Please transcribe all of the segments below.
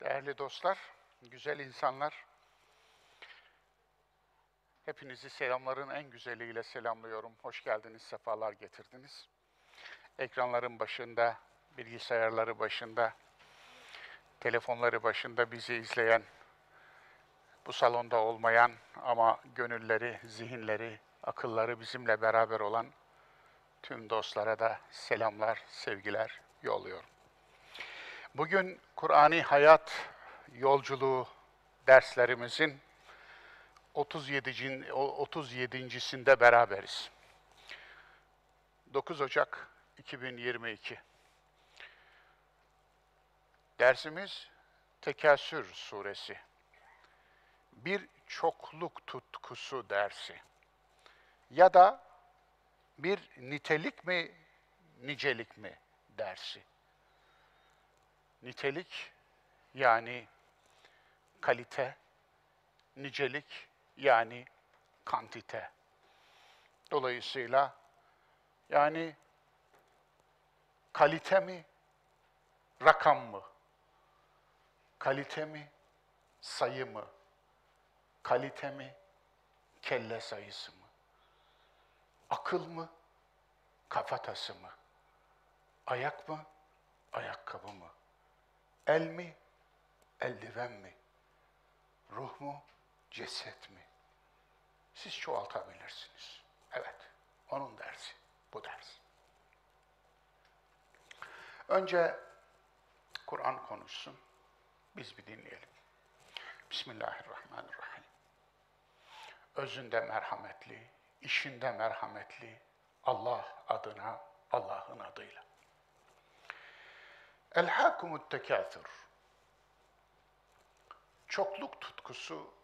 Değerli dostlar, güzel insanlar, hepinizi selamların en güzeliyle selamlıyorum. Hoş geldiniz, sefalar getirdiniz. Ekranların başında, bilgisayarları başında, telefonları başında bizi izleyen, bu salonda olmayan ama gönülleri, zihinleri, akılları bizimle beraber olan tüm dostlara da selamlar, sevgiler yolluyorum. Bugün Kur'ani Hayat Yolculuğu derslerimizin 37. o 37.sinde beraberiz. 9 Ocak 2022. Dersimiz Tekasür suresi. Bir çokluk tutkusu dersi. Ya da bir nitelik mi, nicelik mi dersi. Nitelik yani kalite, nicelik yani kantite. Dolayısıyla yani kalite mi, rakam mı? Kalite mi, sayı mı? Kalite mi, kelle sayısı mı? Akıl mı, kafatası mı? Ayak mı, ayakkabı mı? El mi, eldiven mi? Ruh mu, ceset mi? Siz çoğaltabilirsiniz. Evet, onun dersi, bu ders. Önce Kur'an konuşsun, biz bir dinleyelim. Bismillahirrahmanirrahim. Özünde merhametli, işinde merhametli, Allah adına, Allah'ın adıyla. Elhâkumut tekâthür. Çokluk tutkusu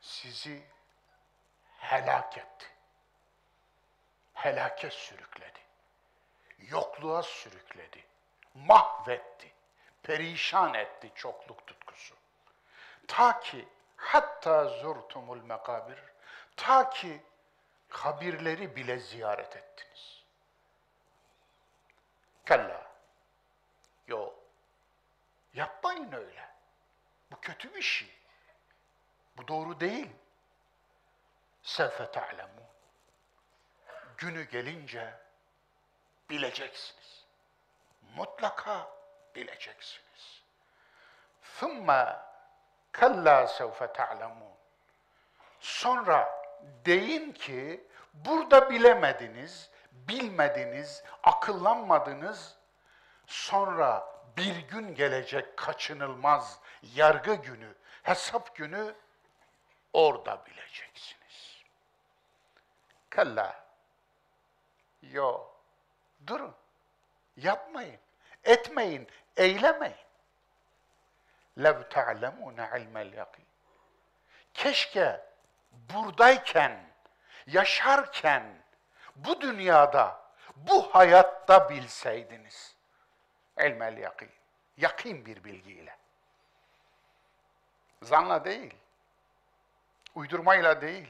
sizi helak etti. Helake sürükledi. Yokluğa sürükledi. Mahvetti. Perişan etti çokluk tutkusu. Ta ki hatta zurtumul mekabir. Ta ki kabirleri bile ziyaret ettiniz. Kella. Yo. Yapmayın öyle. Bu kötü bir şey. Bu doğru değil. Sevfe ta'lemun. Günü gelince bileceksiniz. Mutlaka bileceksiniz. ثُمَّ kalla sevfe ta'lemun. Sonra deyin ki burada bilemediniz, bilmediniz, akıllanmadınız. Sonra bir gün gelecek kaçınılmaz yargı günü, hesap günü orada bileceksiniz. Kalla. Yo. Durun. Yapmayın. Etmeyin. Eylemeyin. Lev ta'lemune ilmel yakin. Keşke buradayken, yaşarken, bu dünyada, bu hayatta bilseydiniz. Elmel yakin. Yakin bir bilgiyle. Zanla değil, uydurmayla değil,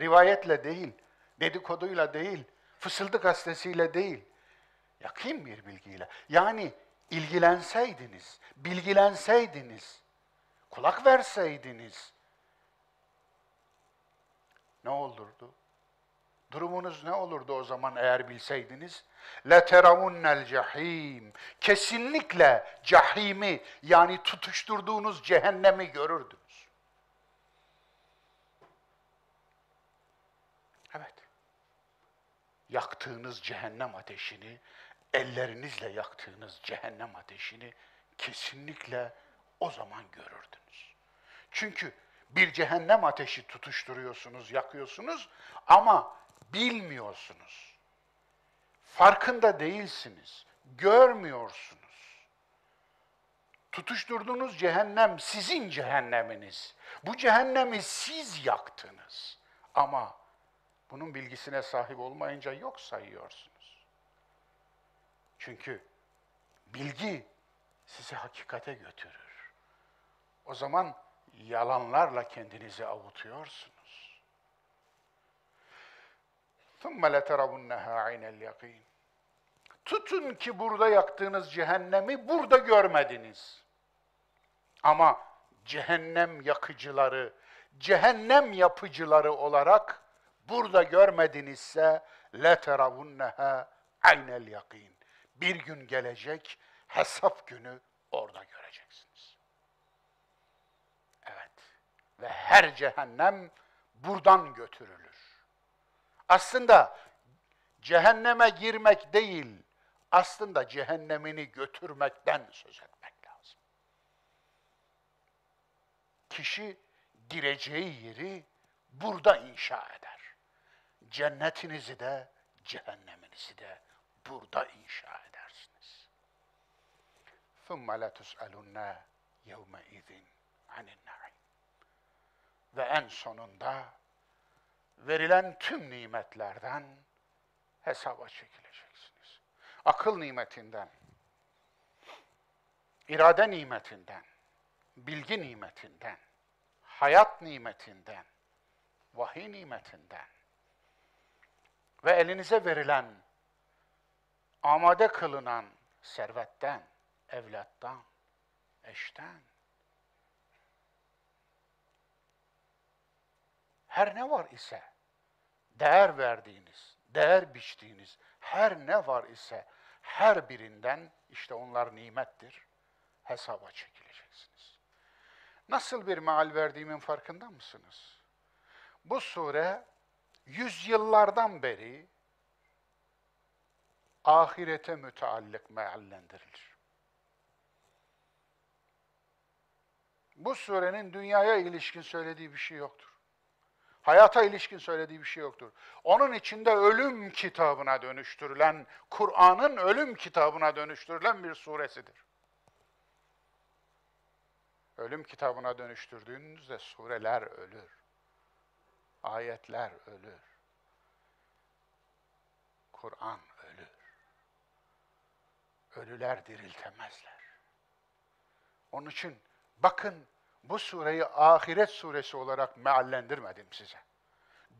rivayetle değil, dedikoduyla değil, fısıldı gazetesiyle değil, yakin bir bilgiyle. Yani ilgilenseydiniz, bilgilenseydiniz, kulak verseydiniz ne olurdu? Durumunuz ne olurdu o zaman eğer bilseydiniz? لَتَرَوُنَّ cahim. Kesinlikle cahimi yani tutuşturduğunuz cehennemi görürdünüz. Evet. Yaktığınız cehennem ateşini, ellerinizle yaktığınız cehennem ateşini kesinlikle o zaman görürdünüz. Çünkü bir cehennem ateşi tutuşturuyorsunuz, yakıyorsunuz ama bilmiyorsunuz. Farkında değilsiniz. Görmüyorsunuz. Tutuşturduğunuz cehennem sizin cehenneminiz. Bu cehennemi siz yaktınız. Ama bunun bilgisine sahip olmayınca yok sayıyorsunuz. Çünkü bilgi sizi hakikate götürür. O zaman yalanlarla kendinizi avutuyorsunuz. ثُمَّ لَتَرَوُنَّهَا عَيْنَ الْيَقِينَ Tutun ki burada yaktığınız cehennemi burada görmediniz. Ama cehennem yakıcıları, cehennem yapıcıları olarak burada görmedinizse le teravunneha aynel yakin. Bir gün gelecek hesap günü orada göreceksiniz. Evet. Ve her cehennem buradan götürülür. Aslında cehenneme girmek değil, aslında cehennemini götürmekten söz etmek lazım. Kişi gireceği yeri burada inşa eder. Cennetinizi de, cehenneminizi de burada inşa edersiniz. ثُمَّ لَتُسْأَلُنَّ يَوْمَئِذٍ عَنِ النَّعِيمِ Ve en sonunda verilen tüm nimetlerden hesaba çekileceksiniz. Akıl nimetinden, irade nimetinden, bilgi nimetinden, hayat nimetinden, vahiy nimetinden ve elinize verilen, amade kılınan servetten, evlattan, eşten, her ne var ise değer verdiğiniz, değer biçtiğiniz her ne var ise her birinden işte onlar nimettir. Hesaba çekileceksiniz. Nasıl bir meal verdiğimin farkında mısınız? Bu sure yüzyıllardan beri ahirete müteallik meallendirilir. Bu surenin dünyaya ilişkin söylediği bir şey yoktur. Hayata ilişkin söylediği bir şey yoktur. Onun içinde ölüm kitabına dönüştürülen, Kur'an'ın ölüm kitabına dönüştürülen bir suresidir. Ölüm kitabına dönüştürdüğünüzde sureler ölür. Ayetler ölür. Kur'an ölür. Ölüler diriltemezler. Onun için bakın bu sureyi ahiret suresi olarak meallendirmedim size.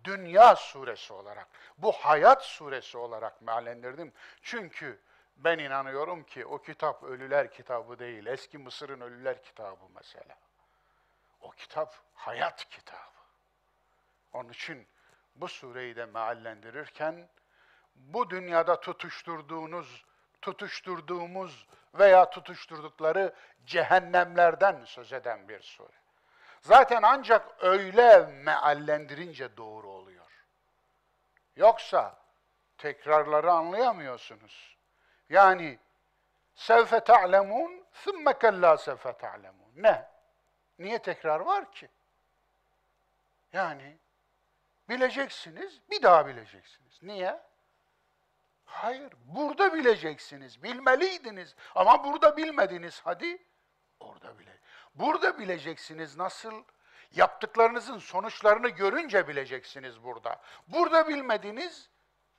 Dünya suresi olarak, bu hayat suresi olarak meallendirdim. Çünkü ben inanıyorum ki o kitap ölüler kitabı değil. Eski Mısır'ın ölüler kitabı mesela. O kitap hayat kitabı. Onun için bu sureyi de meallendirirken bu dünyada tutuşturduğunuz, tutuşturduğumuz veya tutuşturdukları cehennemlerden söz eden bir sure. Zaten ancak öyle meallendirince doğru oluyor. Yoksa tekrarları anlayamıyorsunuz. Yani sevfe ta'lemun thumme kella sevfe ta'lemun. Ne? Niye tekrar var ki? Yani bileceksiniz, bir daha bileceksiniz. Niye? Hayır, burada bileceksiniz, bilmeliydiniz. Ama burada bilmediniz, hadi orada bile. Burada bileceksiniz nasıl? Yaptıklarınızın sonuçlarını görünce bileceksiniz burada. Burada bilmediniz,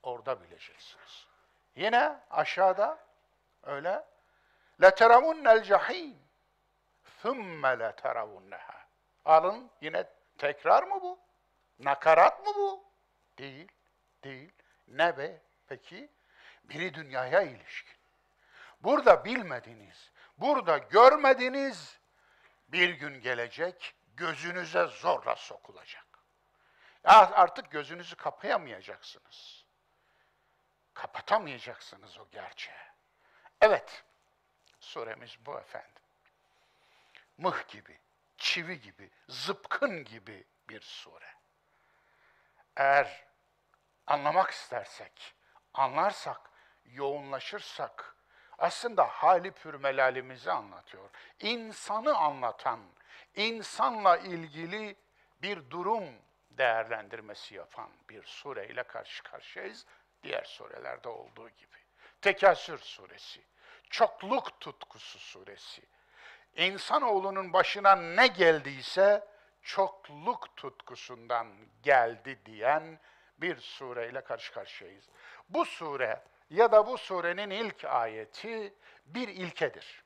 orada bileceksiniz. Yine aşağıda öyle. لَتَرَوُنَّ الْجَحِيمِ ثُمَّ لَتَرَوُنَّهَا Alın yine tekrar mı bu? Nakarat mı bu? Değil, değil. Ne be peki? Biri dünyaya ilişkin. Burada bilmediniz, burada görmediniz, bir gün gelecek, gözünüze zorla sokulacak. Artık gözünüzü kapayamayacaksınız. Kapatamayacaksınız o gerçeği. Evet, suremiz bu efendim. Mıh gibi, çivi gibi, zıpkın gibi bir sure. Eğer anlamak istersek, anlarsak, yoğunlaşırsak, aslında hali pürmelalimizi anlatıyor. İnsanı anlatan, insanla ilgili bir durum değerlendirmesi yapan bir sureyle karşı karşıyayız. Diğer surelerde olduğu gibi. Tekasür suresi, çokluk tutkusu suresi. İnsanoğlunun başına ne geldiyse çokluk tutkusundan geldi diyen bir sureyle karşı karşıyayız. Bu sure ya da bu surenin ilk ayeti bir ilkedir.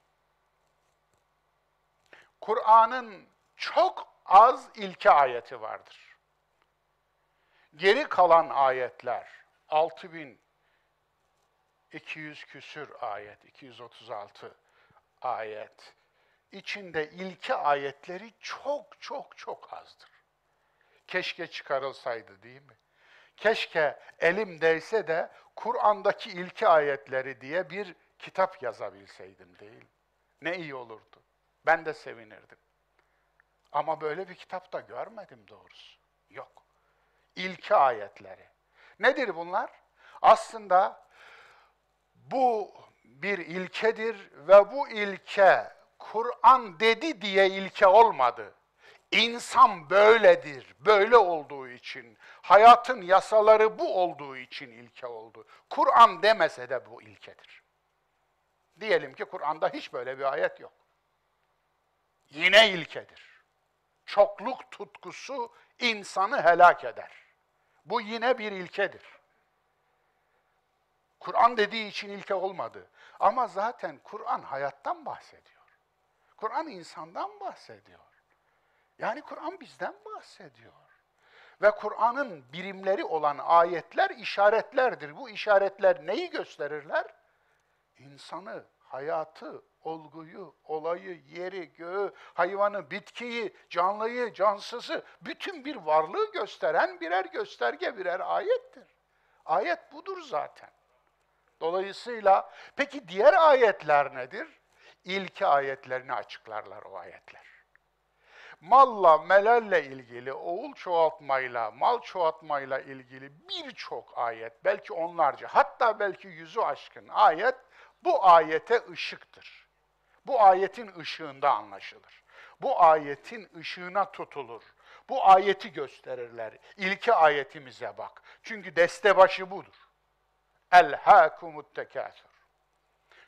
Kur'an'ın çok az ilke ayeti vardır. Geri kalan ayetler 6200 küsür ayet, 236 ayet içinde ilke ayetleri çok çok çok azdır. Keşke çıkarılsaydı değil mi? Keşke elim değse de Kur'an'daki ilke ayetleri diye bir kitap yazabilseydim değil. Ne iyi olurdu. Ben de sevinirdim. Ama böyle bir kitap da görmedim doğrusu. Yok. İlke ayetleri. Nedir bunlar? Aslında bu bir ilkedir ve bu ilke Kur'an dedi diye ilke olmadı. İnsan böyledir, böyle olduğu için, hayatın yasaları bu olduğu için ilke oldu. Kur'an demese de bu ilkedir. Diyelim ki Kur'an'da hiç böyle bir ayet yok. Yine ilkedir. Çokluk tutkusu insanı helak eder. Bu yine bir ilkedir. Kur'an dediği için ilke olmadı. Ama zaten Kur'an hayattan bahsediyor. Kur'an insandan bahsediyor. Yani Kur'an bizden bahsediyor. Ve Kur'an'ın birimleri olan ayetler işaretlerdir. Bu işaretler neyi gösterirler? İnsanı, hayatı, olguyu, olayı, yeri, göğü, hayvanı, bitkiyi, canlıyı, cansızı, bütün bir varlığı gösteren birer gösterge, birer ayettir. Ayet budur zaten. Dolayısıyla peki diğer ayetler nedir? İlki ayetlerini açıklarlar o ayetler. Malla, melelle ilgili, oğul çoğaltmayla, mal çoğaltmayla ilgili birçok ayet, belki onlarca, hatta belki yüzü aşkın ayet bu ayete ışıktır. Bu ayetin ışığında anlaşılır. Bu ayetin ışığına tutulur. Bu ayeti gösterirler. İlki ayetimize bak. Çünkü deste başı budur. Elhâkumut tekâsür.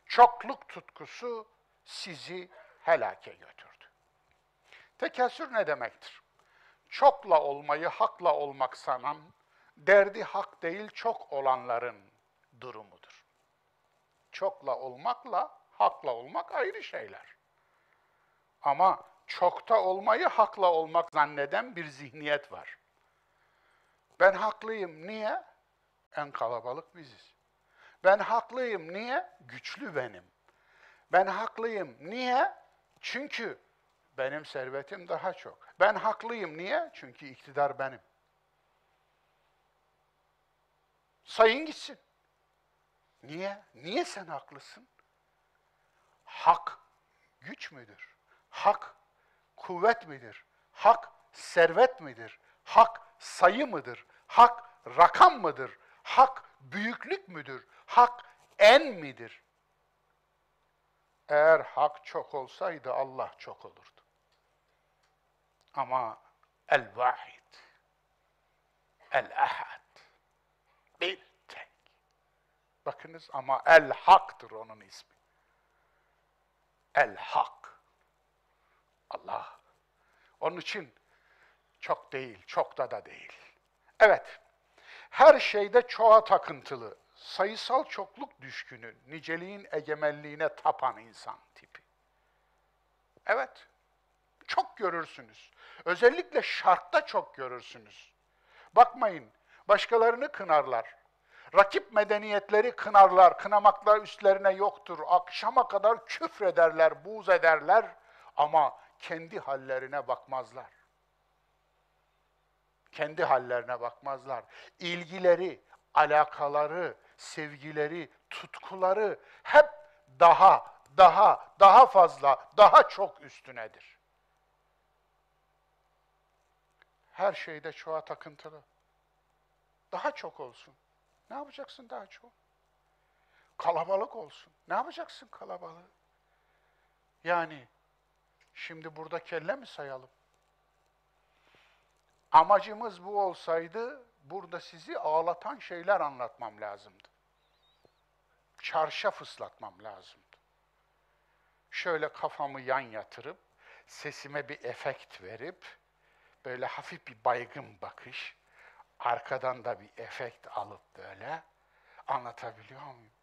Çokluk tutkusu sizi helake götürdü. Tekasür ne demektir? Çokla olmayı hakla olmak sanan, derdi hak değil çok olanların durumudur. Çokla olmakla hakla olmak ayrı şeyler. Ama çokta olmayı hakla olmak zanneden bir zihniyet var. Ben haklıyım. Niye? En kalabalık biziz. Ben haklıyım. Niye? Güçlü benim. Ben haklıyım. Niye? Çünkü benim servetim daha çok. Ben haklıyım. Niye? Çünkü iktidar benim. Sayın gitsin. Niye? Niye sen haklısın? Hak güç müdür? Hak kuvvet midir? Hak servet midir? Hak sayı mıdır? Hak rakam mıdır? Hak büyüklük müdür? Hak en midir? Eğer hak çok olsaydı Allah çok olurdu. Ama el-vahid, el-ahad, bir tek. Bakınız ama el-haktır onun ismi. El-hak. Allah. Onun için çok değil, çok da da değil. Evet, her şeyde çoğa takıntılı, sayısal çokluk düşkünü, niceliğin egemenliğine tapan insan tipi. Evet, çok görürsünüz. Özellikle şartta çok görürsünüz. Bakmayın, başkalarını kınarlar. Rakip medeniyetleri kınarlar, kınamaklar üstlerine yoktur. Akşama kadar küfrederler, buğz ederler ama kendi hallerine bakmazlar. Kendi hallerine bakmazlar. İlgileri, alakaları, sevgileri, tutkuları hep daha, daha, daha fazla, daha çok üstünedir. Her şeyde çoğa takıntılı. Daha çok olsun. Ne yapacaksın daha çok? Kalabalık olsun. Ne yapacaksın kalabalığı? Yani şimdi burada kelle mi sayalım? Amacımız bu olsaydı burada sizi ağlatan şeyler anlatmam lazımdı. Çarşaf ıslatmam lazımdı. Şöyle kafamı yan yatırıp, sesime bir efekt verip, böyle hafif bir baygın bakış, arkadan da bir efekt alıp böyle anlatabiliyor muyum?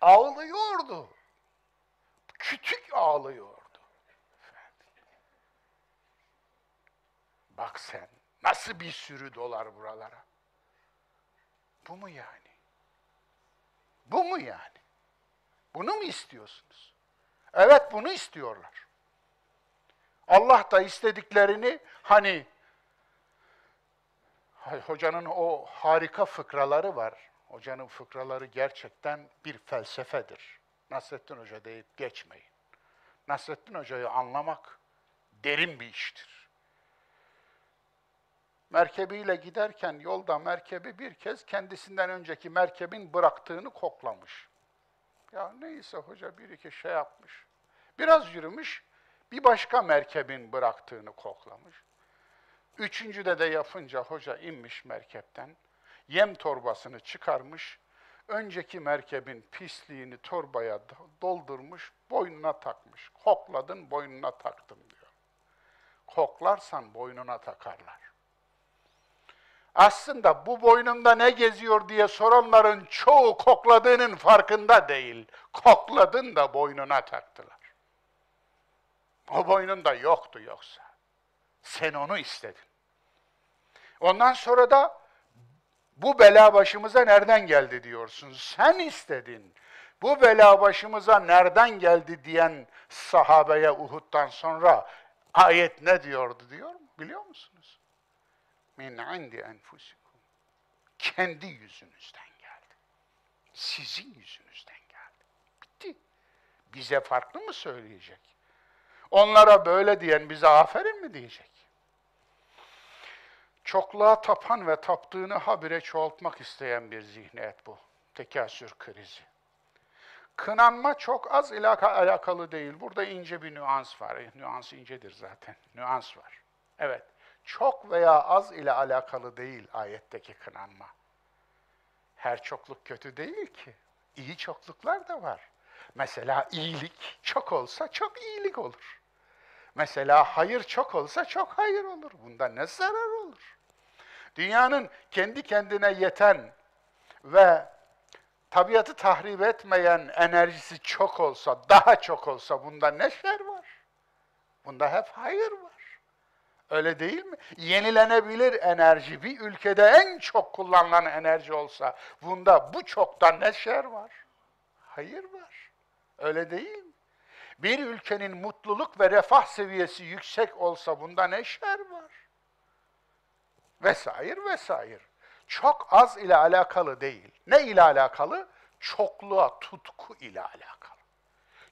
Ağlıyordu. Küçük ağlıyordu. Bak sen nasıl bir sürü dolar buralara. Bu mu yani? Bu mu yani? Bunu mu istiyorsunuz? Evet bunu istiyorlar. Allah da istediklerini hani hocanın o harika fıkraları var. Hocanın fıkraları gerçekten bir felsefedir. Nasrettin Hoca deyip geçmeyin. Nasrettin Hoca'yı anlamak derin bir iştir. Merkebiyle giderken yolda merkebi bir kez kendisinden önceki merkebin bıraktığını koklamış. Ya neyse hoca bir iki şey yapmış. Biraz yürümüş, bir başka merkebin bıraktığını koklamış. Üçüncüde de yapınca hoca inmiş merkepten, yem torbasını çıkarmış, önceki merkebin pisliğini torbaya doldurmuş, boynuna takmış. Kokladın, boynuna taktım diyor. Koklarsan boynuna takarlar. Aslında bu boynunda ne geziyor diye soranların çoğu kokladığının farkında değil. Kokladın da boynuna taktılar. O boynunda yoktu yoksa. Sen onu istedin. Ondan sonra da bu bela başımıza nereden geldi diyorsun. Sen istedin. Bu bela başımıza nereden geldi diyen sahabeye Uhud'dan sonra ayet ne diyordu diyor mu? Biliyor musunuz? Min indi enfusikum. Kendi yüzünüzden geldi. Sizin yüzünüzden geldi. Bitti. Bize farklı mı söyleyecek? Onlara böyle diyen bize aferin mi diyecek? Çokluğa tapan ve taptığını habire çoğaltmak isteyen bir zihniyet bu. Tekasür krizi. Kınanma çok az ilaka alakalı değil. Burada ince bir nüans var. Nüans incedir zaten. Nüans var. Evet. Çok veya az ile alakalı değil ayetteki kınanma. Her çokluk kötü değil ki. İyi çokluklar da var. Mesela iyilik çok olsa çok iyilik olur. Mesela hayır çok olsa çok hayır olur. Bunda ne zarar olur? Dünyanın kendi kendine yeten ve tabiatı tahrip etmeyen enerjisi çok olsa, daha çok olsa bunda ne şer var? Bunda hep hayır var. Öyle değil mi? Yenilenebilir enerji bir ülkede en çok kullanılan enerji olsa bunda bu çoktan ne şer var? Hayır var. Öyle değil mi? Bir ülkenin mutluluk ve refah seviyesi yüksek olsa bunda ne şer var? Vesaire vesaire. Çok az ile alakalı değil. Ne ile alakalı? Çokluğa tutku ile alakalı.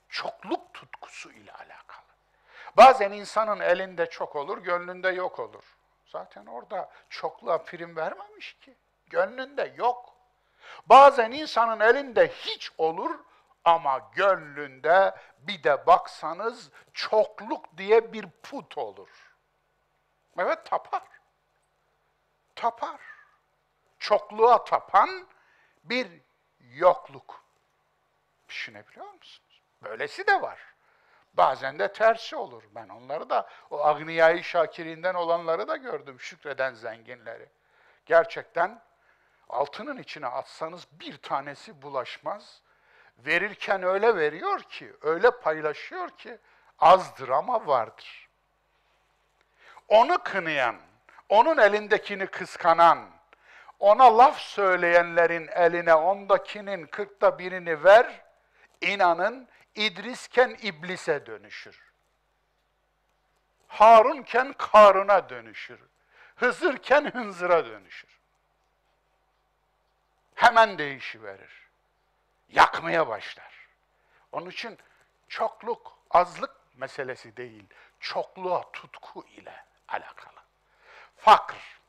Çokluk tutkusu ile alakalı. Bazen insanın elinde çok olur, gönlünde yok olur. Zaten orada çokluğa prim vermemiş ki. Gönlünde yok. Bazen insanın elinde hiç olur ama gönlünde bir de baksanız çokluk diye bir put olur. Evet tapar. Tapar. Çokluğa tapan bir yokluk. Düşünebiliyor musunuz? Böylesi de var. Bazen de tersi olur. Ben onları da, o Agniyai Şakirinden olanları da gördüm, şükreden zenginleri. Gerçekten altının içine atsanız bir tanesi bulaşmaz. Verirken öyle veriyor ki, öyle paylaşıyor ki azdır ama vardır. Onu kınayan, onun elindekini kıskanan, ona laf söyleyenlerin eline ondakinin kırkta birini ver, inanın İdrisken iblise dönüşür. Harunken Karun'a dönüşür. Hızırken hınzıra dönüşür. Hemen değişiverir. Yakmaya başlar. Onun için çokluk, azlık meselesi değil, çokluğa tutku ile alakalı. Fakr.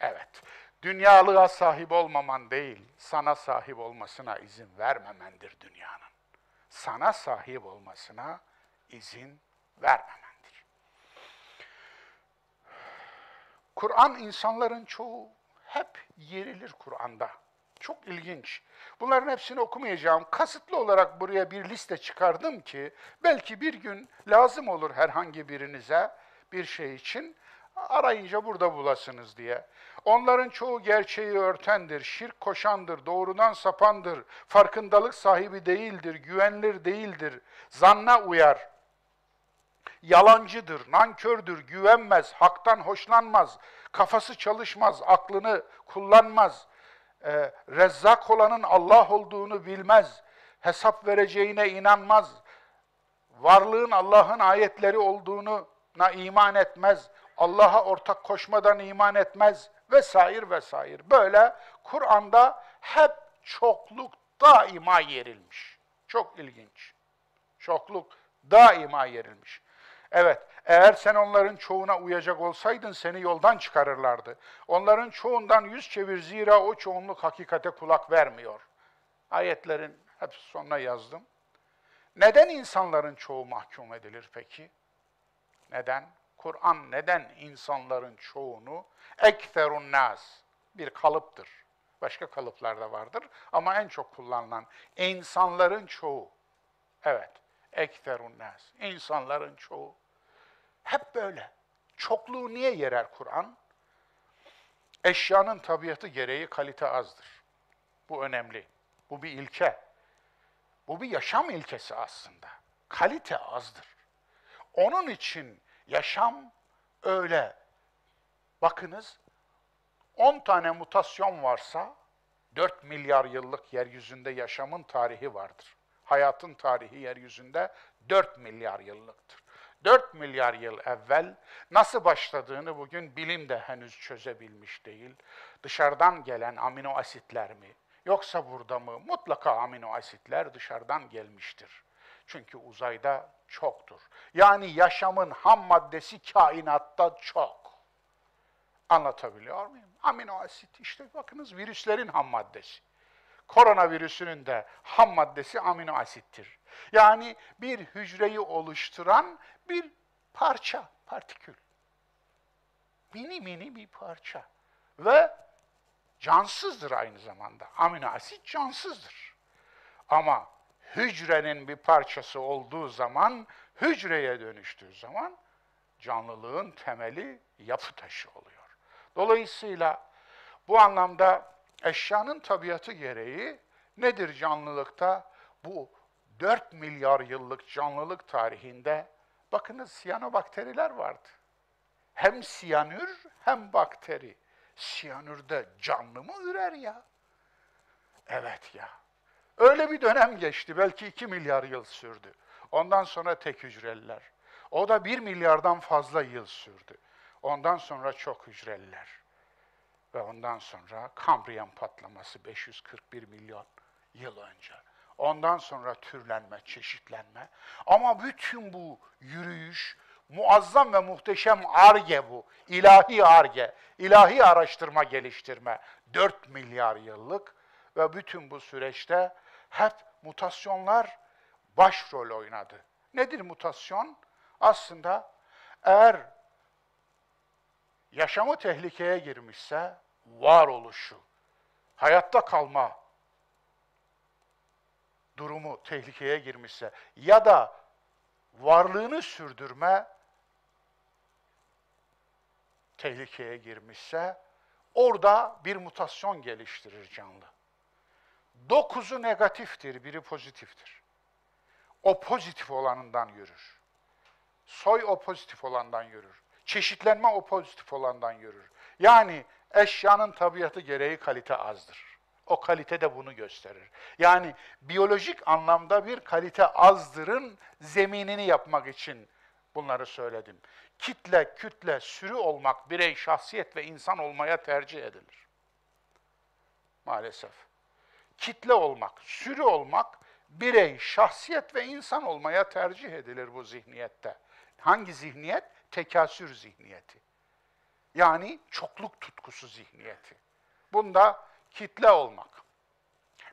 Evet, dünyalığa sahip olmaman değil, sana sahip olmasına izin vermemendir dünyanın sana sahip olmasına izin vermemendir. Kur'an insanların çoğu hep yerilir Kur'an'da. Çok ilginç. Bunların hepsini okumayacağım. Kasıtlı olarak buraya bir liste çıkardım ki belki bir gün lazım olur herhangi birinize bir şey için arayınca burada bulasınız diye. Onların çoğu gerçeği örtendir, şirk koşandır, doğrudan sapandır, farkındalık sahibi değildir, güvenilir değildir, zanna uyar, yalancıdır, nankördür, güvenmez, haktan hoşlanmaz, kafası çalışmaz, aklını kullanmaz, e, rezzak olanın Allah olduğunu bilmez, hesap vereceğine inanmaz, varlığın Allah'ın ayetleri olduğuna iman etmez, Allah'a ortak koşmadan iman etmez vesaire vesaire. Böyle Kur'an'da hep çokluk daima yerilmiş. Çok ilginç. Çokluk daima yerilmiş. Evet, eğer sen onların çoğuna uyacak olsaydın seni yoldan çıkarırlardı. Onların çoğundan yüz çevir zira o çoğunluk hakikate kulak vermiyor. Ayetlerin hepsi sonuna yazdım. Neden insanların çoğu mahkum edilir peki? Neden? Kur'an neden insanların çoğunu ekferun nas bir kalıptır. Başka kalıplar da vardır ama en çok kullanılan insanların çoğu. Evet, ekferun nas. İnsanların çoğu. Hep böyle. Çokluğu niye yerer Kur'an? Eşyanın tabiatı gereği kalite azdır. Bu önemli. Bu bir ilke. Bu bir yaşam ilkesi aslında. Kalite azdır. Onun için yaşam öyle. Bakınız 10 tane mutasyon varsa 4 milyar yıllık yeryüzünde yaşamın tarihi vardır. Hayatın tarihi yeryüzünde 4 milyar yıllıktır. 4 milyar yıl evvel nasıl başladığını bugün bilim de henüz çözebilmiş değil. Dışarıdan gelen amino asitler mi? Yoksa burada mı? Mutlaka amino asitler dışarıdan gelmiştir. Çünkü uzayda çoktur. Yani yaşamın ham maddesi kainatta çok. Anlatabiliyor muyum? Amino asit işte bakınız virüslerin ham maddesi. Koronavirüsünün de ham maddesi amino asittir. Yani bir hücreyi oluşturan bir parça, partikül. Mini mini bir parça. Ve cansızdır aynı zamanda. Amino asit cansızdır. Ama hücrenin bir parçası olduğu zaman, hücreye dönüştüğü zaman canlılığın temeli yapı taşı oluyor. Dolayısıyla bu anlamda eşyanın tabiatı gereği nedir canlılıkta? Bu 4 milyar yıllık canlılık tarihinde bakınız siyanobakteriler vardı. Hem siyanür hem bakteri. Siyanürde canlı mı ürer ya? Evet ya. Öyle bir dönem geçti. Belki 2 milyar yıl sürdü. Ondan sonra tek hücreliler. O da 1 milyardan fazla yıl sürdü. Ondan sonra çok hücreliler. Ve ondan sonra Kambriyan patlaması 541 milyon yıl önce. Ondan sonra türlenme, çeşitlenme. Ama bütün bu yürüyüş, muazzam ve muhteşem arge bu. ilahi arge, ilahi araştırma geliştirme. 4 milyar yıllık ve bütün bu süreçte hep mutasyonlar başrol oynadı. Nedir mutasyon? Aslında eğer yaşamı tehlikeye girmişse varoluşu, hayatta kalma durumu tehlikeye girmişse ya da varlığını sürdürme tehlikeye girmişse orada bir mutasyon geliştirir canlı. Dokuzu negatiftir, biri pozitiftir. O pozitif olanından yürür. Soy o pozitif olandan yürür. Çeşitlenme o pozitif olandan yürür. Yani eşyanın tabiatı gereği kalite azdır. O kalite de bunu gösterir. Yani biyolojik anlamda bir kalite azdırın zeminini yapmak için bunları söyledim. Kitle, kütle, sürü olmak, birey, şahsiyet ve insan olmaya tercih edilir. Maalesef. Kitle olmak, sürü olmak, birey, şahsiyet ve insan olmaya tercih edilir bu zihniyette. Hangi zihniyet? Tekasür zihniyeti. Yani çokluk tutkusu zihniyeti. Bunda kitle olmak.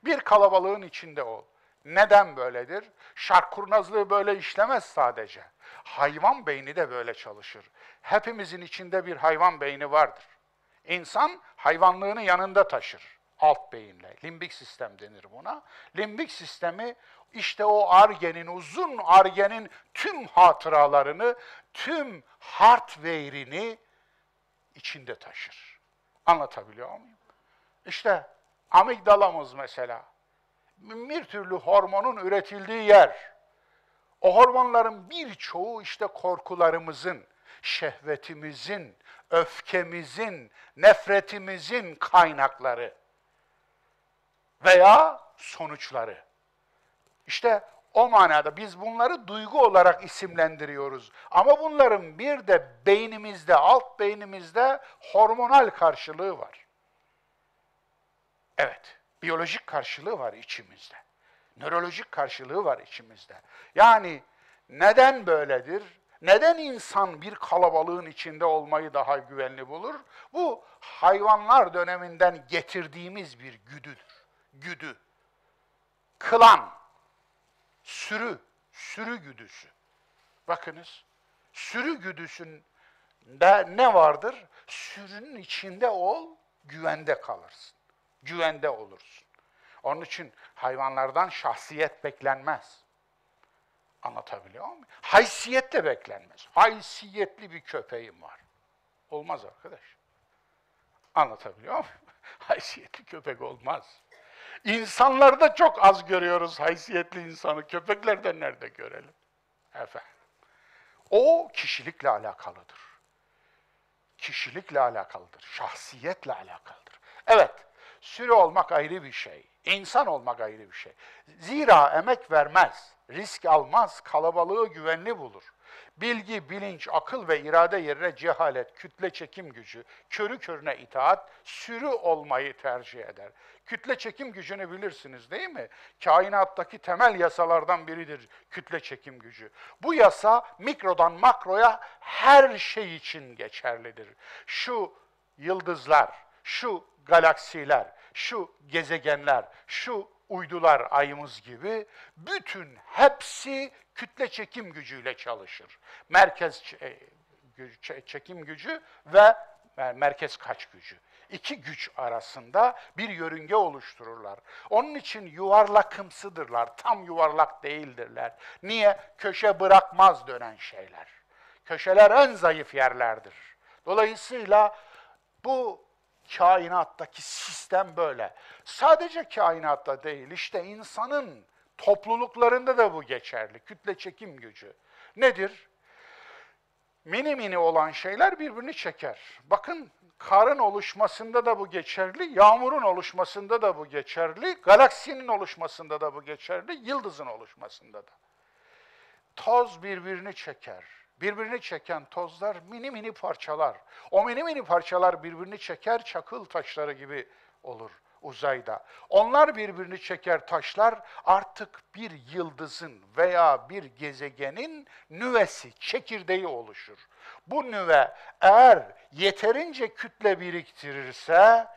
Bir kalabalığın içinde ol. Neden böyledir? Şark kurnazlığı böyle işlemez sadece. Hayvan beyni de böyle çalışır. Hepimizin içinde bir hayvan beyni vardır. İnsan hayvanlığını yanında taşır. Alt beyinle. Limbik sistem denir buna. Limbik sistemi işte o argenin, uzun argenin tüm hatıralarını, tüm hardware'ini içinde taşır. Anlatabiliyor muyum? İşte amigdalamız mesela bir türlü hormonun üretildiği yer. O hormonların birçoğu işte korkularımızın, şehvetimizin, öfkemizin, nefretimizin kaynakları veya sonuçları. İşte O manada biz bunları duygu olarak isimlendiriyoruz. Ama bunların bir de beynimizde, alt beynimizde hormonal karşılığı var. Evet, biyolojik karşılığı var içimizde. Nörolojik karşılığı var içimizde. Yani neden böyledir? Neden insan bir kalabalığın içinde olmayı daha güvenli bulur? Bu hayvanlar döneminden getirdiğimiz bir güdüdür. Güdü. Kılan, sürü, sürü güdüsü. Bakınız, sürü güdüsünde ne vardır? Sürünün içinde ol, güvende kalırsın. Güvende olursun. Onun için hayvanlardan şahsiyet beklenmez. Anlatabiliyor muyum? Haysiyet de beklenmez. Haysiyetli bir köpeğim var. Olmaz arkadaş. Anlatabiliyor muyum? Haysiyetli köpek olmaz. İnsanlarda çok az görüyoruz haysiyetli insanı. Köpeklerde nerede görelim? Efendim. O kişilikle alakalıdır. Kişilikle alakalıdır. Şahsiyetle alakalıdır. Evet, sürü olmak ayrı bir şey. İnsan olmak ayrı bir şey. Zira emek vermez, risk almaz, kalabalığı güvenli bulur. Bilgi, bilinç, akıl ve irade yerine cehalet, kütle çekim gücü, körü körüne itaat, sürü olmayı tercih eder. Kütle çekim gücünü bilirsiniz değil mi? Kainattaki temel yasalardan biridir kütle çekim gücü. Bu yasa mikrodan makroya her şey için geçerlidir. Şu yıldızlar, şu galaksiler, şu gezegenler, şu uydular ayımız gibi bütün hepsi kütle çekim gücüyle çalışır. Merkez çekim gücü ve merkez kaç gücü. İki güç arasında bir yörünge oluştururlar. Onun için yuvarlakımsıdırlar, tam yuvarlak değildirler. Niye? Köşe bırakmaz dönen şeyler. Köşeler en zayıf yerlerdir. Dolayısıyla bu kainattaki sistem böyle. Sadece kainatta değil, işte insanın topluluklarında da bu geçerli. Kütle çekim gücü. Nedir? Mini mini olan şeyler birbirini çeker. Bakın karın oluşmasında da bu geçerli, yağmurun oluşmasında da bu geçerli, galaksinin oluşmasında da bu geçerli, yıldızın oluşmasında da. Toz birbirini çeker. Birbirini çeken tozlar mini mini parçalar. O mini mini parçalar birbirini çeker, çakıl taşları gibi olur uzayda. Onlar birbirini çeker taşlar artık bir yıldızın veya bir gezegenin nüvesi, çekirdeği oluşur. Bu nüve eğer yeterince kütle biriktirirse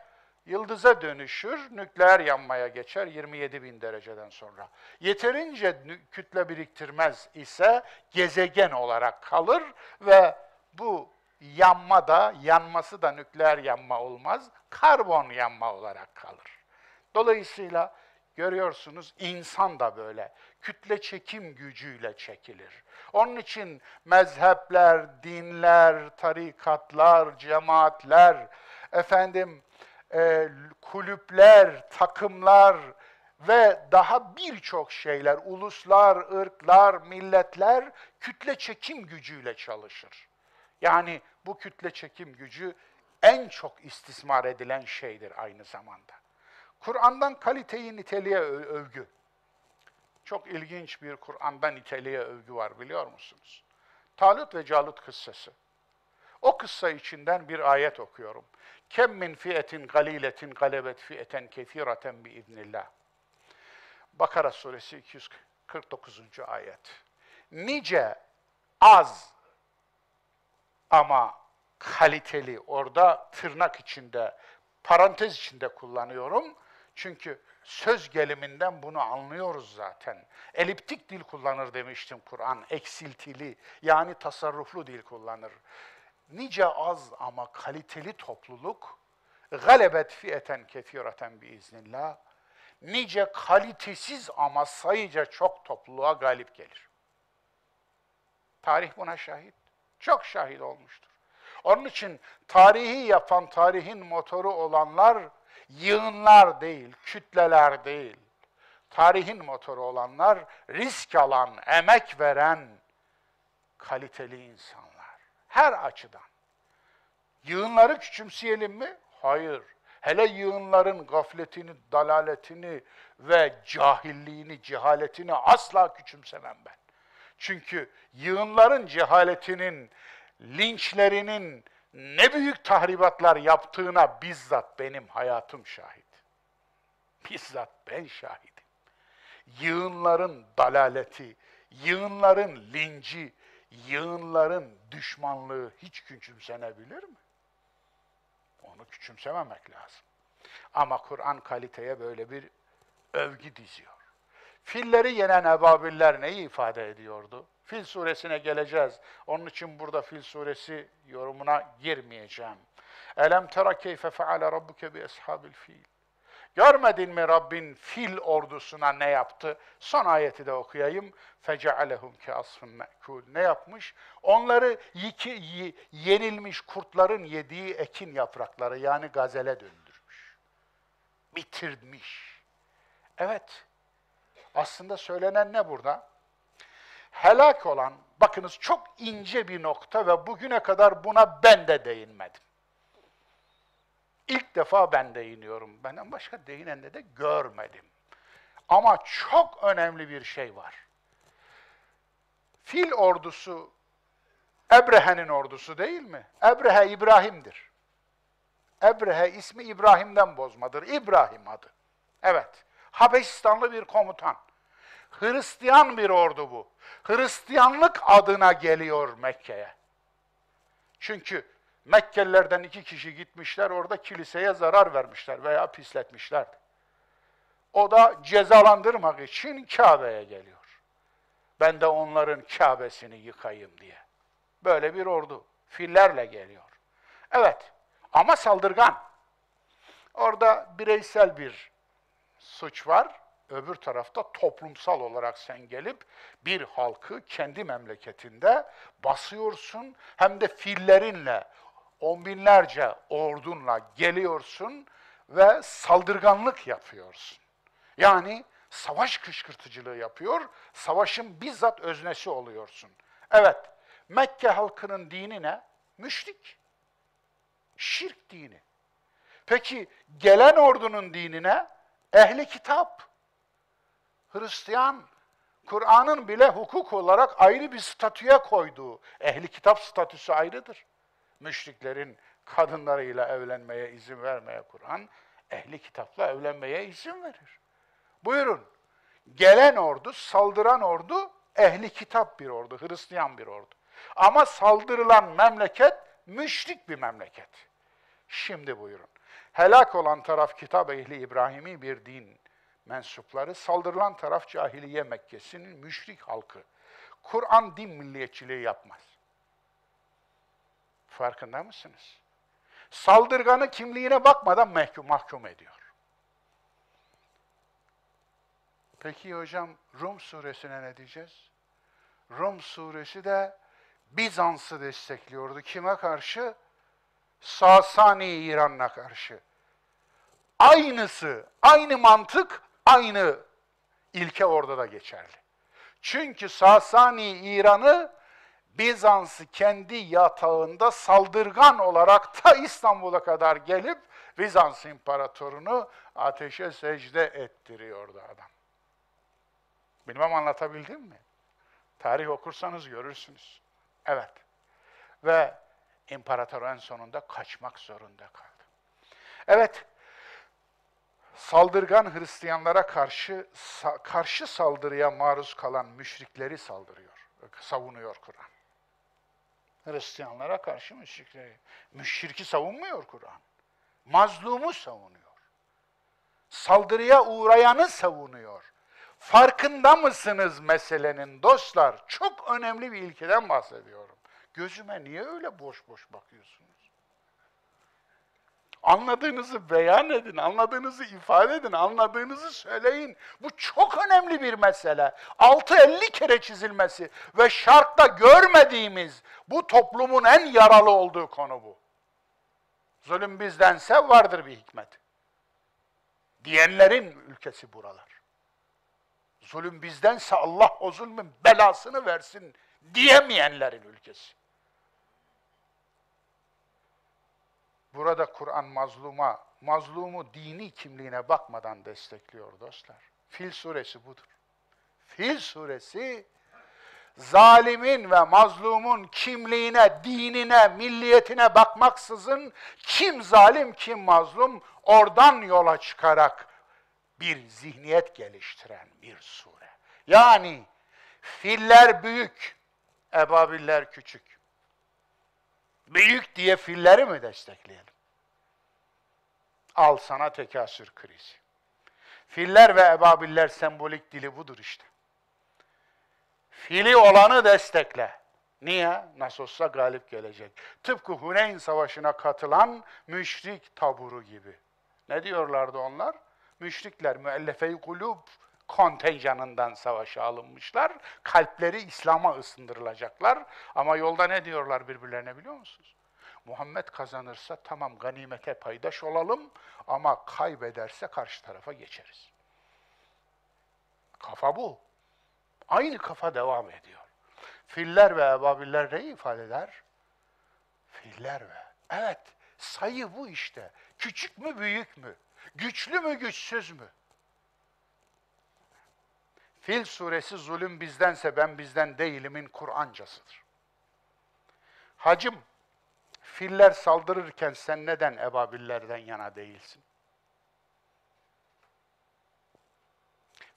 yıldıza dönüşür, nükleer yanmaya geçer 27 bin dereceden sonra. Yeterince kütle biriktirmez ise gezegen olarak kalır ve bu yanma da, yanması da nükleer yanma olmaz, karbon yanma olarak kalır. Dolayısıyla görüyorsunuz insan da böyle kütle çekim gücüyle çekilir. Onun için mezhepler, dinler, tarikatlar, cemaatler, efendim e, kulüpler, takımlar ve daha birçok şeyler, uluslar, ırklar, milletler kütle çekim gücüyle çalışır. Yani bu kütle çekim gücü en çok istismar edilen şeydir aynı zamanda. Kur'an'dan kaliteyi niteliğe övgü. Çok ilginç bir Kur'an'dan niteliğe övgü var biliyor musunuz? Talut ve Calut kıssası. O kıssa içinden bir ayet okuyorum. Kem min fiyetin galiletin galebet fiyeten kefiraten bi idnillah. Bakara suresi 249. ayet. Nice az ama kaliteli orada tırnak içinde parantez içinde kullanıyorum. Çünkü söz geliminden bunu anlıyoruz zaten. Eliptik dil kullanır demiştim Kur'an, eksiltili yani tasarruflu dil kullanır. Nice az ama kaliteli topluluk galebet fiyeten kefireten biiznillah nice kalitesiz ama sayıca çok topluluğa galip gelir. Tarih buna şahit. Çok şahit olmuştur. Onun için tarihi yapan, tarihin motoru olanlar yığınlar değil, kütleler değil. Tarihin motoru olanlar risk alan, emek veren kaliteli insanlar. Her açıdan. Yığınları küçümseyelim mi? Hayır. Hele yığınların gafletini, dalaletini ve cahilliğini, cehaletini asla küçümsemem ben. Çünkü yığınların cehaletinin, linçlerinin ne büyük tahribatlar yaptığına bizzat benim hayatım şahit. Bizzat ben şahidim. Yığınların dalaleti, yığınların linci, yığınların düşmanlığı hiç küçümsenebilir mi? Onu küçümsememek lazım. Ama Kur'an kaliteye böyle bir övgü diziyor. Filleri yenen ebabiller neyi ifade ediyordu? Fil suresine geleceğiz. Onun için burada Fil suresi yorumuna girmeyeceğim. Elem tera keyfe feale rabbuke bi ashabil fil. Görmedin mi Rabbin fil ordusuna ne yaptı? Son ayeti de okuyayım. فَجَعَلَهُمْ كَاسْفٍ مَأْكُولٍ Ne yapmış? Onları yiki, yenilmiş kurtların yediği ekin yaprakları yani gazele döndürmüş. Bitirmiş. Evet. Aslında söylenen ne burada? Helak olan, bakınız çok ince bir nokta ve bugüne kadar buna ben de değinmedim. İlk defa ben değiniyorum. Benden başka değinen de, de görmedim. Ama çok önemli bir şey var. Fil ordusu Ebrehe'nin ordusu değil mi? Ebrehe İbrahim'dir. Ebrehe ismi İbrahim'den bozmadır. İbrahim adı. Evet. Habeşistanlı bir komutan. Hristiyan bir ordu bu. Hristiyanlık adına geliyor Mekke'ye. Çünkü Mekkelilerden iki kişi gitmişler, orada kiliseye zarar vermişler veya pisletmişler. O da cezalandırmak için Kabe'ye geliyor. Ben de onların Kabe'sini yıkayım diye. Böyle bir ordu. Fillerle geliyor. Evet ama saldırgan. Orada bireysel bir suç var. Öbür tarafta toplumsal olarak sen gelip bir halkı kendi memleketinde basıyorsun. Hem de fillerinle, on binlerce ordunla geliyorsun ve saldırganlık yapıyorsun. Yani savaş kışkırtıcılığı yapıyor, savaşın bizzat öznesi oluyorsun. Evet, Mekke halkının dini ne? Müşrik. Şirk dini. Peki gelen ordunun dini ne? Ehli kitap. Hristiyan, Kur'an'ın bile hukuk olarak ayrı bir statüye koyduğu ehli kitap statüsü ayrıdır müşriklerin kadınlarıyla evlenmeye izin vermeye Kur'an, ehli kitapla evlenmeye izin verir. Buyurun, gelen ordu, saldıran ordu, ehli kitap bir ordu, Hristiyan bir ordu. Ama saldırılan memleket, müşrik bir memleket. Şimdi buyurun, helak olan taraf kitap ehli İbrahimi bir din mensupları, saldırılan taraf cahiliye Mekke'sinin müşrik halkı. Kur'an din milliyetçiliği yapmaz. Farkında mısınız? Saldırganı kimliğine bakmadan mahkum, mahkum ediyor. Peki hocam Rum suresine ne diyeceğiz? Rum suresi de Bizans'ı destekliyordu. Kime karşı? Sasani İran'la karşı. Aynısı, aynı mantık, aynı ilke orada da geçerli. Çünkü Sasani İran'ı Bizans'ı kendi yatağında saldırgan olarak ta İstanbul'a kadar gelip Bizans imparatorunu ateşe secde ettiriyordu adam. Bilmem anlatabildim mi? Tarih okursanız görürsünüz. Evet. Ve imparator en sonunda kaçmak zorunda kaldı. Evet, saldırgan Hristiyanlara karşı karşı saldırıya maruz kalan müşrikleri saldırıyor, savunuyor Kur'an. Hristiyanlara karşı müşrikleri. Müşriki savunmuyor Kur'an. Mazlumu savunuyor. Saldırıya uğrayanı savunuyor. Farkında mısınız meselenin dostlar? Çok önemli bir ilkeden bahsediyorum. Gözüme niye öyle boş boş bakıyorsun? Anladığınızı beyan edin, anladığınızı ifade edin, anladığınızı söyleyin. Bu çok önemli bir mesele. 6-50 kere çizilmesi ve şartta görmediğimiz bu toplumun en yaralı olduğu konu bu. Zulüm bizdense vardır bir hikmet. Diyenlerin ülkesi buralar. Zulüm bizdense Allah o zulmün belasını versin diyemeyenlerin ülkesi. Burada Kur'an mazluma mazlumu dini kimliğine bakmadan destekliyor dostlar. Fil suresi budur. Fil suresi zalimin ve mazlumun kimliğine, dinine, milliyetine bakmaksızın kim zalim kim mazlum oradan yola çıkarak bir zihniyet geliştiren bir sure. Yani filler büyük, ebabiller küçük. Büyük diye filleri mi destekleyelim? Al sana tekasür krizi. Filler ve ebabiller sembolik dili budur işte. Fili olanı destekle. Niye? Nasıl galip gelecek. Tıpkı Huneyn Savaşı'na katılan müşrik taburu gibi. Ne diyorlardı onlar? Müşrikler müellefe-i kulub kontenjanından savaşa alınmışlar. Kalpleri İslam'a ısındırılacaklar. Ama yolda ne diyorlar birbirlerine biliyor musunuz? Muhammed kazanırsa tamam ganimete paydaş olalım ama kaybederse karşı tarafa geçeriz. Kafa bu. Aynı kafa devam ediyor. Filler ve ebabiller neyi ifade eder? Filler ve. Evet, sayı bu işte. Küçük mü, büyük mü? Güçlü mü, güçsüz mü? Fil suresi zulüm bizdense ben bizden değilimin Kur'ancasıdır. Hacım, filler saldırırken sen neden ebabillerden yana değilsin?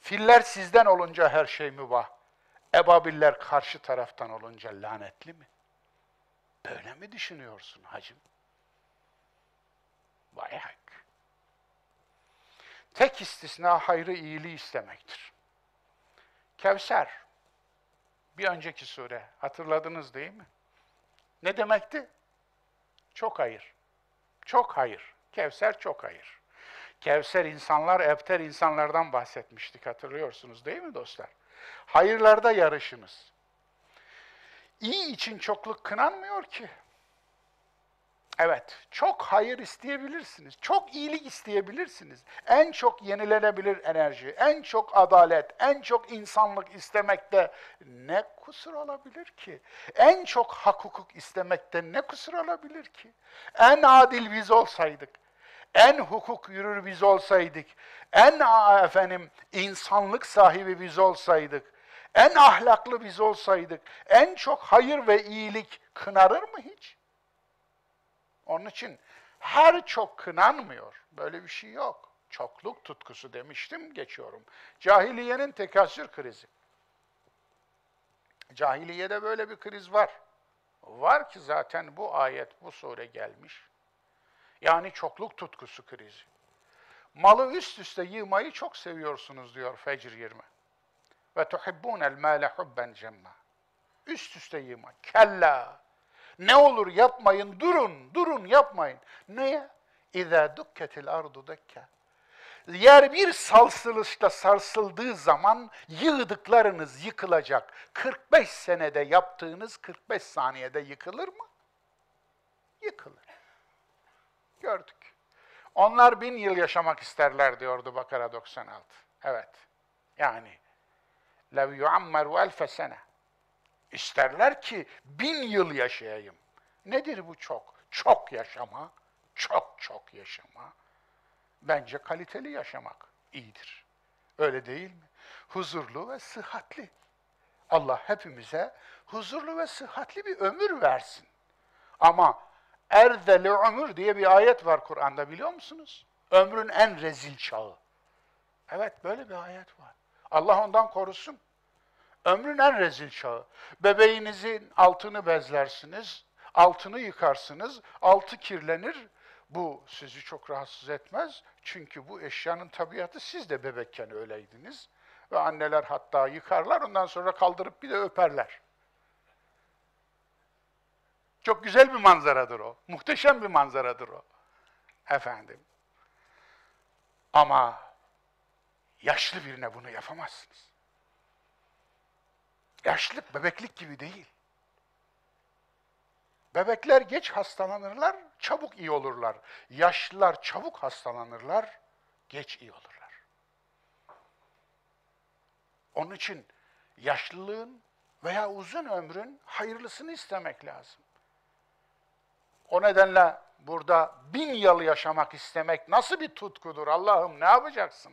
Filler sizden olunca her şey mübah. Ebabiller karşı taraftan olunca lanetli mi? Böyle mi düşünüyorsun hacım? Vay hak. Tek istisna hayrı iyiliği istemektir. Kevser, bir önceki sure hatırladınız değil mi? Ne demekti? Çok hayır. Çok hayır. Kevser çok hayır. Kevser insanlar, ebter insanlardan bahsetmiştik hatırlıyorsunuz değil mi dostlar? Hayırlarda yarışınız. İyi için çokluk kınanmıyor ki. Evet, çok hayır isteyebilirsiniz. Çok iyilik isteyebilirsiniz. En çok yenilenebilir enerji, en çok adalet, en çok insanlık istemekte ne kusur olabilir ki? En çok hak hukuk istemekte ne kusur olabilir ki? En adil biz olsaydık, en hukuk yürür biz olsaydık, en efendim insanlık sahibi biz olsaydık, en ahlaklı biz olsaydık, en çok hayır ve iyilik kınarır mı hiç? Onun için her çok kınanmıyor. Böyle bir şey yok. Çokluk tutkusu demiştim, geçiyorum. Cahiliyenin tekasür krizi. Cahiliyede böyle bir kriz var. Var ki zaten bu ayet, bu sure gelmiş. Yani çokluk tutkusu krizi. Malı üst üste yığmayı çok seviyorsunuz diyor Fecr 20. Ve tuhibbunel mâle hubben cemma. Üst üste yığma. Kella. Ne olur yapmayın, durun, durun yapmayın. Neye? İzâ dukketil ardu dekke. Yer bir salsılışla sarsıldığı zaman yığdıklarınız yıkılacak. 45 senede yaptığınız 45 saniyede yıkılır mı? Yıkılır. Gördük. Onlar bin yıl yaşamak isterler diyordu Bakara 96. Evet. Yani lev yuammeru elfe sene. İsterler ki bin yıl yaşayayım. Nedir bu çok? Çok yaşama, çok çok yaşama. Bence kaliteli yaşamak iyidir. Öyle değil mi? Huzurlu ve sıhhatli. Allah hepimize huzurlu ve sıhhatli bir ömür versin. Ama erzeli ömür diye bir ayet var Kur'an'da biliyor musunuz? Ömrün en rezil çağı. Evet böyle bir ayet var. Allah ondan korusun. Ömrün en rezil çağı. Bebeğinizin altını bezlersiniz, altını yıkarsınız, altı kirlenir. Bu sizi çok rahatsız etmez. Çünkü bu eşyanın tabiatı siz de bebekken öyleydiniz. Ve anneler hatta yıkarlar, ondan sonra kaldırıp bir de öperler. Çok güzel bir manzaradır o. Muhteşem bir manzaradır o. Efendim. Ama yaşlı birine bunu yapamazsınız. Yaşlılık bebeklik gibi değil. Bebekler geç hastalanırlar, çabuk iyi olurlar. Yaşlılar çabuk hastalanırlar, geç iyi olurlar. Onun için yaşlılığın veya uzun ömrün hayırlısını istemek lazım. O nedenle burada bin yıl yaşamak istemek nasıl bir tutkudur Allah'ım ne yapacaksın?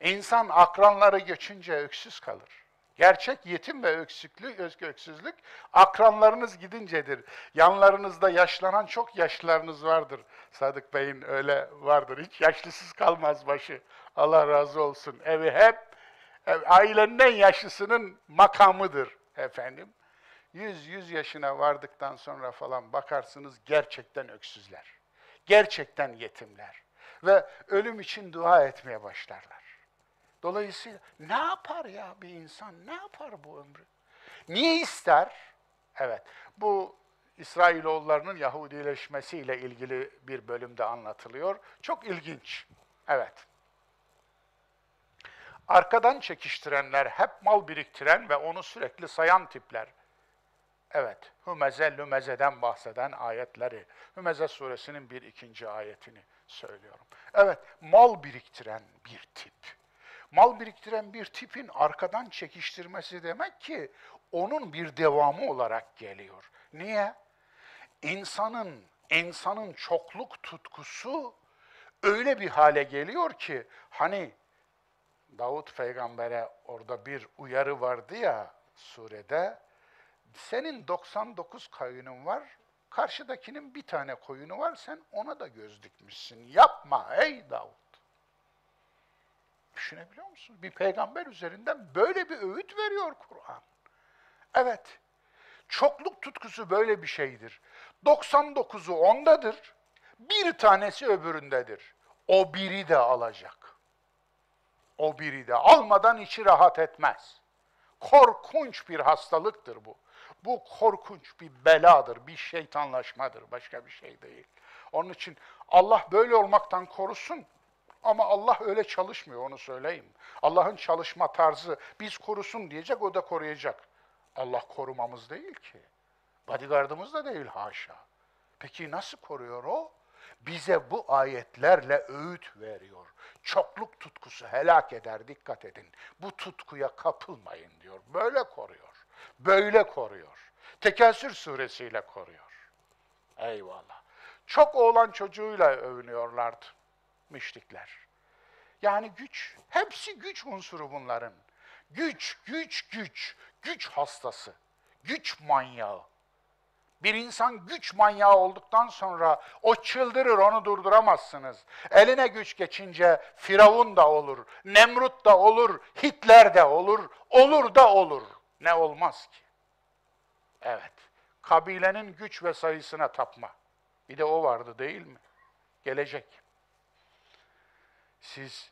İnsan akranları geçince öksüz kalır. Gerçek yetim ve öksüklük, öksüzlük akranlarınız gidincedir. Yanlarınızda yaşlanan çok yaşlılarınız vardır. Sadık Bey'in öyle vardır. Hiç yaşlısız kalmaz başı. Allah razı olsun. Evi hep ailenin en yaşlısının makamıdır efendim. 100-100 yaşına vardıktan sonra falan bakarsınız gerçekten öksüzler. Gerçekten yetimler. Ve ölüm için dua etmeye başlarlar. Dolayısıyla ne yapar ya bir insan? Ne yapar bu ömrü? Niye ister? Evet, bu İsrailoğullarının Yahudileşmesiyle ilgili bir bölümde anlatılıyor. Çok ilginç. Evet. Arkadan çekiştirenler, hep mal biriktiren ve onu sürekli sayan tipler. Evet, Hümeze Lümeze'den bahseden ayetleri. Hümeze suresinin bir ikinci ayetini söylüyorum. Evet, mal biriktiren bir tip. Mal biriktiren bir tipin arkadan çekiştirmesi demek ki onun bir devamı olarak geliyor. Niye? İnsanın, insanın çokluk tutkusu öyle bir hale geliyor ki hani Davut peygambere orada bir uyarı vardı ya surede. Senin 99 koyunun var, karşıdakinin bir tane koyunu var, sen ona da göz dikmişsin. Yapma ey Davut. Düşünebiliyor musun? Bir peygamber üzerinden böyle bir öğüt veriyor Kur'an. Evet, çokluk tutkusu böyle bir şeydir. 99'u ondadır, bir tanesi öbüründedir. O biri de alacak. O biri de almadan içi rahat etmez. Korkunç bir hastalıktır bu. Bu korkunç bir beladır, bir şeytanlaşmadır, başka bir şey değil. Onun için Allah böyle olmaktan korusun ama Allah öyle çalışmıyor, onu söyleyeyim. Allah'ın çalışma tarzı biz korusun diyecek, o da koruyacak. Allah korumamız değil ki. Bodyguardımız da değil haşa. Peki nasıl koruyor o? Bize bu ayetlerle öğüt veriyor. Çokluk tutkusu helak eder, dikkat edin. Bu tutkuya kapılmayın diyor. Böyle koruyor. Böyle koruyor. Tekasür suresiyle koruyor. Eyvallah. Çok oğlan çocuğuyla övünüyorlardı müşrikler. Yani güç, hepsi güç unsuru bunların. Güç, güç, güç, güç hastası, güç manyağı. Bir insan güç manyağı olduktan sonra o çıldırır, onu durduramazsınız. Eline güç geçince Firavun da olur, Nemrut da olur, Hitler de olur, olur da olur. Ne olmaz ki? Evet, kabilenin güç ve sayısına tapma. Bir de o vardı değil mi? Gelecek. Siz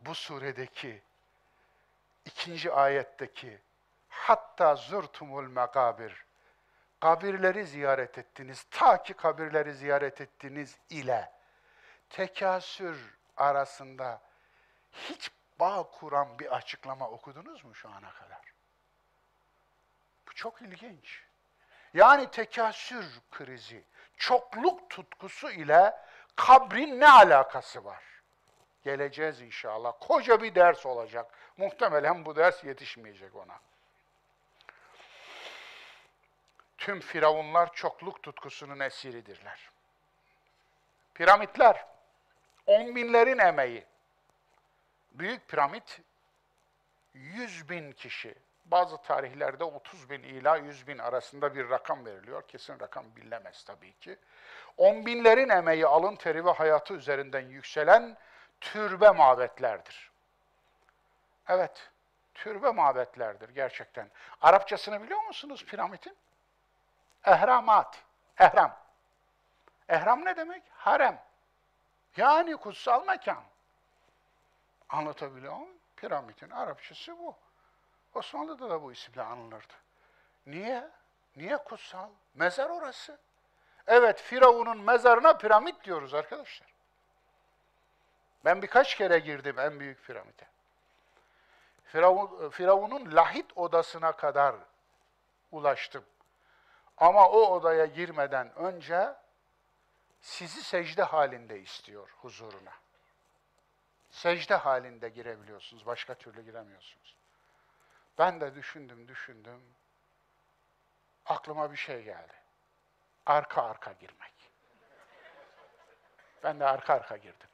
bu suredeki ikinci ayetteki hatta zurtumul megabir kabirleri ziyaret ettiniz. Ta ki kabirleri ziyaret ettiniz ile tekasür arasında hiç bağ kuran bir açıklama okudunuz mu şu ana kadar? Bu çok ilginç. Yani tekasür krizi, çokluk tutkusu ile kabrin ne alakası var? Geleceğiz inşallah. Koca bir ders olacak. Muhtemelen bu ders yetişmeyecek ona. Tüm firavunlar çokluk tutkusunun esiridirler. Piramitler, on binlerin emeği. Büyük piramit, yüz bin kişi. Bazı tarihlerde 30 bin ila 100 bin arasında bir rakam veriliyor. Kesin rakam bilinemez tabii ki. On binlerin emeği, alın teri ve hayatı üzerinden yükselen türbe mabetlerdir. Evet, türbe mabetlerdir gerçekten. Arapçasını biliyor musunuz piramidin? Ehramat, ehram. Ehram ne demek? Harem. Yani kutsal mekan. Anlatabiliyor muyum? Piramidin Arapçası bu. Osmanlı'da da bu isimle anılırdı. Niye? Niye kutsal? Mezar orası. Evet, Firavun'un mezarına piramit diyoruz arkadaşlar. Ben birkaç kere girdim en büyük piramide. Firavun, Firavun'un lahit odasına kadar ulaştım. Ama o odaya girmeden önce sizi secde halinde istiyor huzuruna. Secde halinde girebiliyorsunuz, başka türlü giremiyorsunuz. Ben de düşündüm, düşündüm. Aklıma bir şey geldi. Arka arka girmek. Ben de arka arka girdim.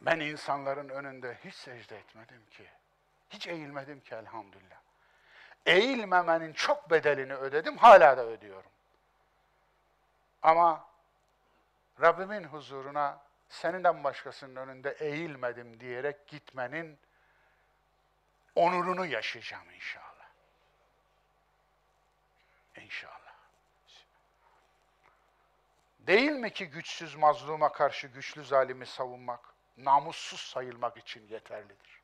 Ben insanların önünde hiç secde etmedim ki. Hiç eğilmedim ki elhamdülillah. Eğilmemenin çok bedelini ödedim, hala da ödüyorum. Ama Rabbimin huzuruna seninden başkasının önünde eğilmedim diyerek gitmenin onurunu yaşayacağım inşallah. İnşallah. Değil mi ki güçsüz mazluma karşı güçlü zalimi savunmak, namussuz sayılmak için yeterlidir?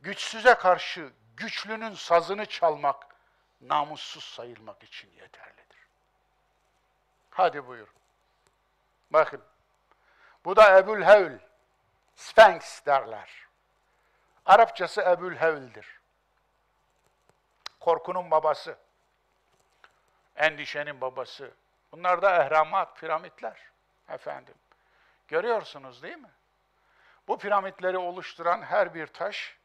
Güçsüze karşı güçlünün sazını çalmak, namussuz sayılmak için yeterlidir. Hadi buyur. Bakın. Bu da Ebul Hevl. Sphinx derler. Arapçası Ebul Hevl'dir. Korkunun babası. Endişenin babası. Bunlar da ehramat, piramitler. Efendim. Görüyorsunuz değil mi? Bu piramitleri oluşturan her bir taş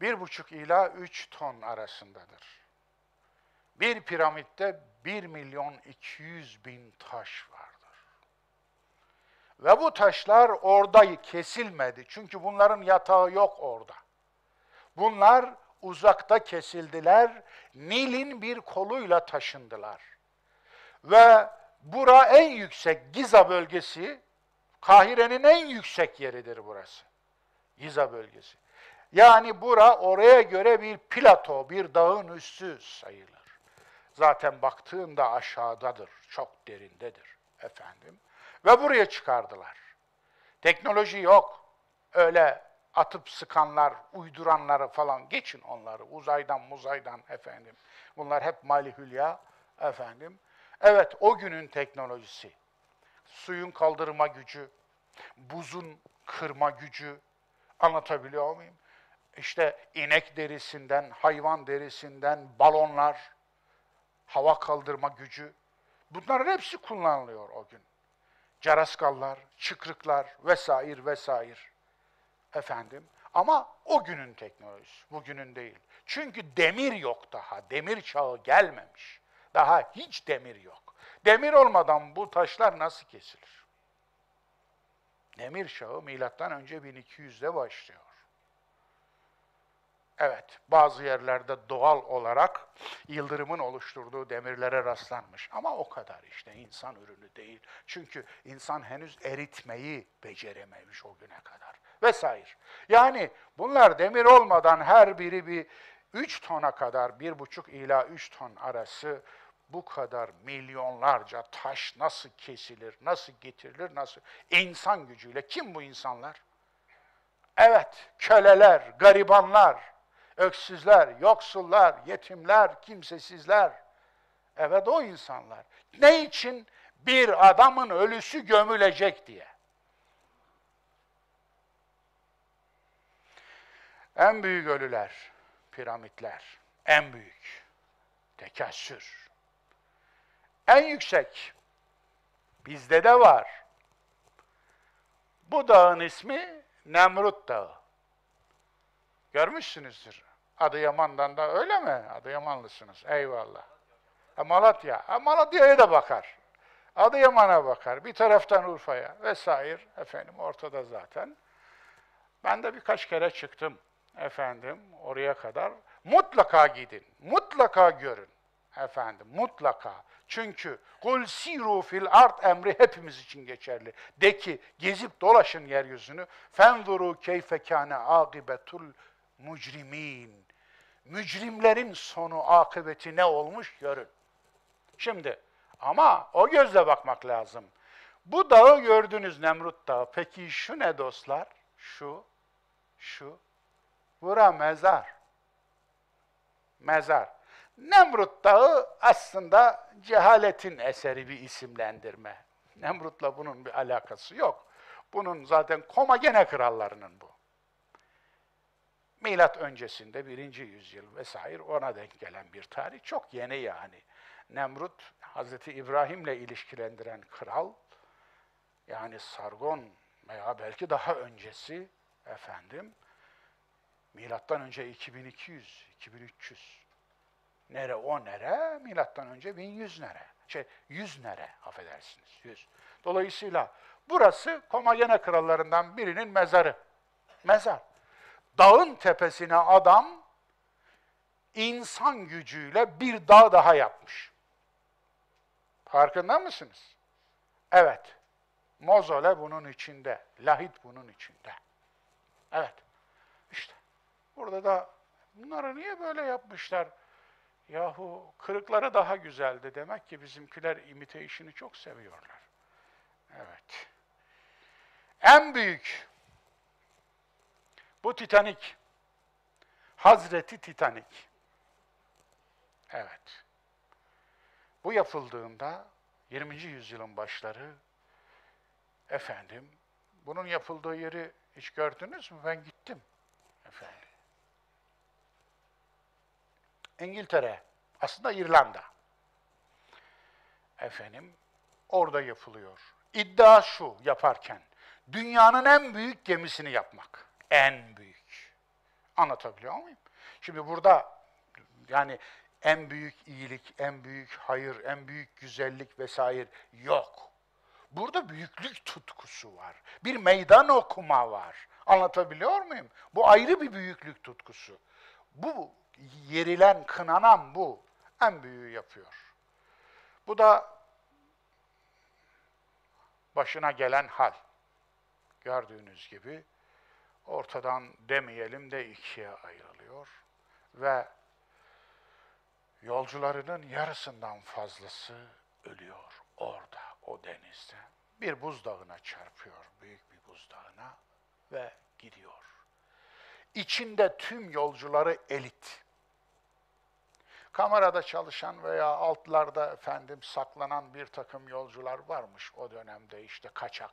bir buçuk ila üç ton arasındadır. Bir piramitte bir milyon iki yüz bin taş vardır. Ve bu taşlar orada kesilmedi. Çünkü bunların yatağı yok orada. Bunlar uzakta kesildiler. Nil'in bir koluyla taşındılar. Ve bura en yüksek Giza bölgesi, Kahire'nin en yüksek yeridir burası. Giza bölgesi. Yani bura oraya göre bir plato, bir dağın üstü sayılır. Zaten baktığında aşağıdadır, çok derindedir efendim. Ve buraya çıkardılar. Teknoloji yok. Öyle atıp sıkanlar, uyduranları falan geçin onları. Uzaydan muzaydan efendim. Bunlar hep mali hülya efendim. Evet o günün teknolojisi. Suyun kaldırma gücü, buzun kırma gücü anlatabiliyor muyum? İşte inek derisinden, hayvan derisinden balonlar, hava kaldırma gücü. Bunların hepsi kullanılıyor o gün. Caraskallar, çıkrıklar vesaire vesaire. Efendim ama o günün teknolojisi, bugünün değil. Çünkü demir yok daha, demir çağı gelmemiş. Daha hiç demir yok. Demir olmadan bu taşlar nasıl kesilir? Demir çağı milattan önce 1200'de başlıyor. Evet, bazı yerlerde doğal olarak yıldırımın oluşturduğu demirlere rastlanmış. Ama o kadar işte insan ürünü değil. Çünkü insan henüz eritmeyi becerememiş o güne kadar. Vesaire. Yani bunlar demir olmadan her biri bir 3 tona kadar, 1,5 ila 3 ton arası bu kadar milyonlarca taş nasıl kesilir, nasıl getirilir, nasıl? insan gücüyle. Kim bu insanlar? Evet, köleler, garibanlar, öksüzler, yoksullar, yetimler, kimsesizler. Evet o insanlar. Ne için? Bir adamın ölüsü gömülecek diye. En büyük ölüler, piramitler. En büyük. Tekessür. En yüksek. Bizde de var. Bu dağın ismi Nemrut Dağı. Görmüşsünüzdür. Adıyaman'dan da öyle mi? Adıyamanlısınız. Eyvallah. Ha, Malatya. Ha, Malatya'ya da bakar. Adıyaman'a bakar. Bir taraftan Urfa'ya vesaire. Efendim ortada zaten. Ben de birkaç kere çıktım. Efendim oraya kadar. Mutlaka gidin. Mutlaka görün. Efendim mutlaka. Çünkü kul siru fil art emri hepimiz için geçerli. De ki gezip dolaşın yeryüzünü. Fenzuru keyfe kâne âgibetul mucrimin. Mücrimlerin sonu, akıbeti ne olmuş görün. Şimdi ama o gözle bakmak lazım. Bu dağı gördünüz Nemrut Dağı. Peki şu ne dostlar? Şu, şu. Bura mezar. Mezar. Nemrut Dağı aslında cehaletin eseri bir isimlendirme. Nemrut'la bunun bir alakası yok. Bunun zaten Komagene krallarının bu. Milat öncesinde birinci yüzyıl vesaire ona denk gelen bir tarih. Çok yeni yani. Nemrut, Hazreti İbrahim'le ilişkilendiren kral, yani Sargon veya belki daha öncesi efendim, milattan önce 2200, 2300 Nere o nere? Milattan önce 1100 nere? Şey 100 nere affedersiniz 100. Dolayısıyla burası Komagene krallarından birinin mezarı. Mezar. Dağın tepesine adam insan gücüyle bir dağ daha yapmış. Farkında mısınız? Evet. Mozole bunun içinde. Lahit bunun içinde. Evet. İşte. Burada da bunları niye böyle yapmışlar? Yahu kırıkları daha güzeldi. Demek ki bizimkiler imitation'ı çok seviyorlar. Evet. En büyük bu Titanik. Hazreti Titanik. Evet. Bu yapıldığında 20. yüzyılın başları efendim bunun yapıldığı yeri hiç gördünüz mü? Ben gittim efendim. İngiltere, aslında İrlanda. Efendim, orada yapılıyor. İddia şu yaparken, dünyanın en büyük gemisini yapmak. En büyük. Anlatabiliyor muyum? Şimdi burada yani en büyük iyilik, en büyük hayır, en büyük güzellik vesaire yok. Burada büyüklük tutkusu var. Bir meydan okuma var. Anlatabiliyor muyum? Bu ayrı bir büyüklük tutkusu. Bu yerilen, kınanan bu. En büyüğü yapıyor. Bu da başına gelen hal. Gördüğünüz gibi ortadan demeyelim de ikiye ayrılıyor ve yolcularının yarısından fazlası ölüyor orada, o denizde. Bir buzdağına çarpıyor, büyük bir buzdağına ve gidiyor. İçinde tüm yolcuları elit. Kamerada çalışan veya altlarda efendim saklanan bir takım yolcular varmış o dönemde işte kaçak.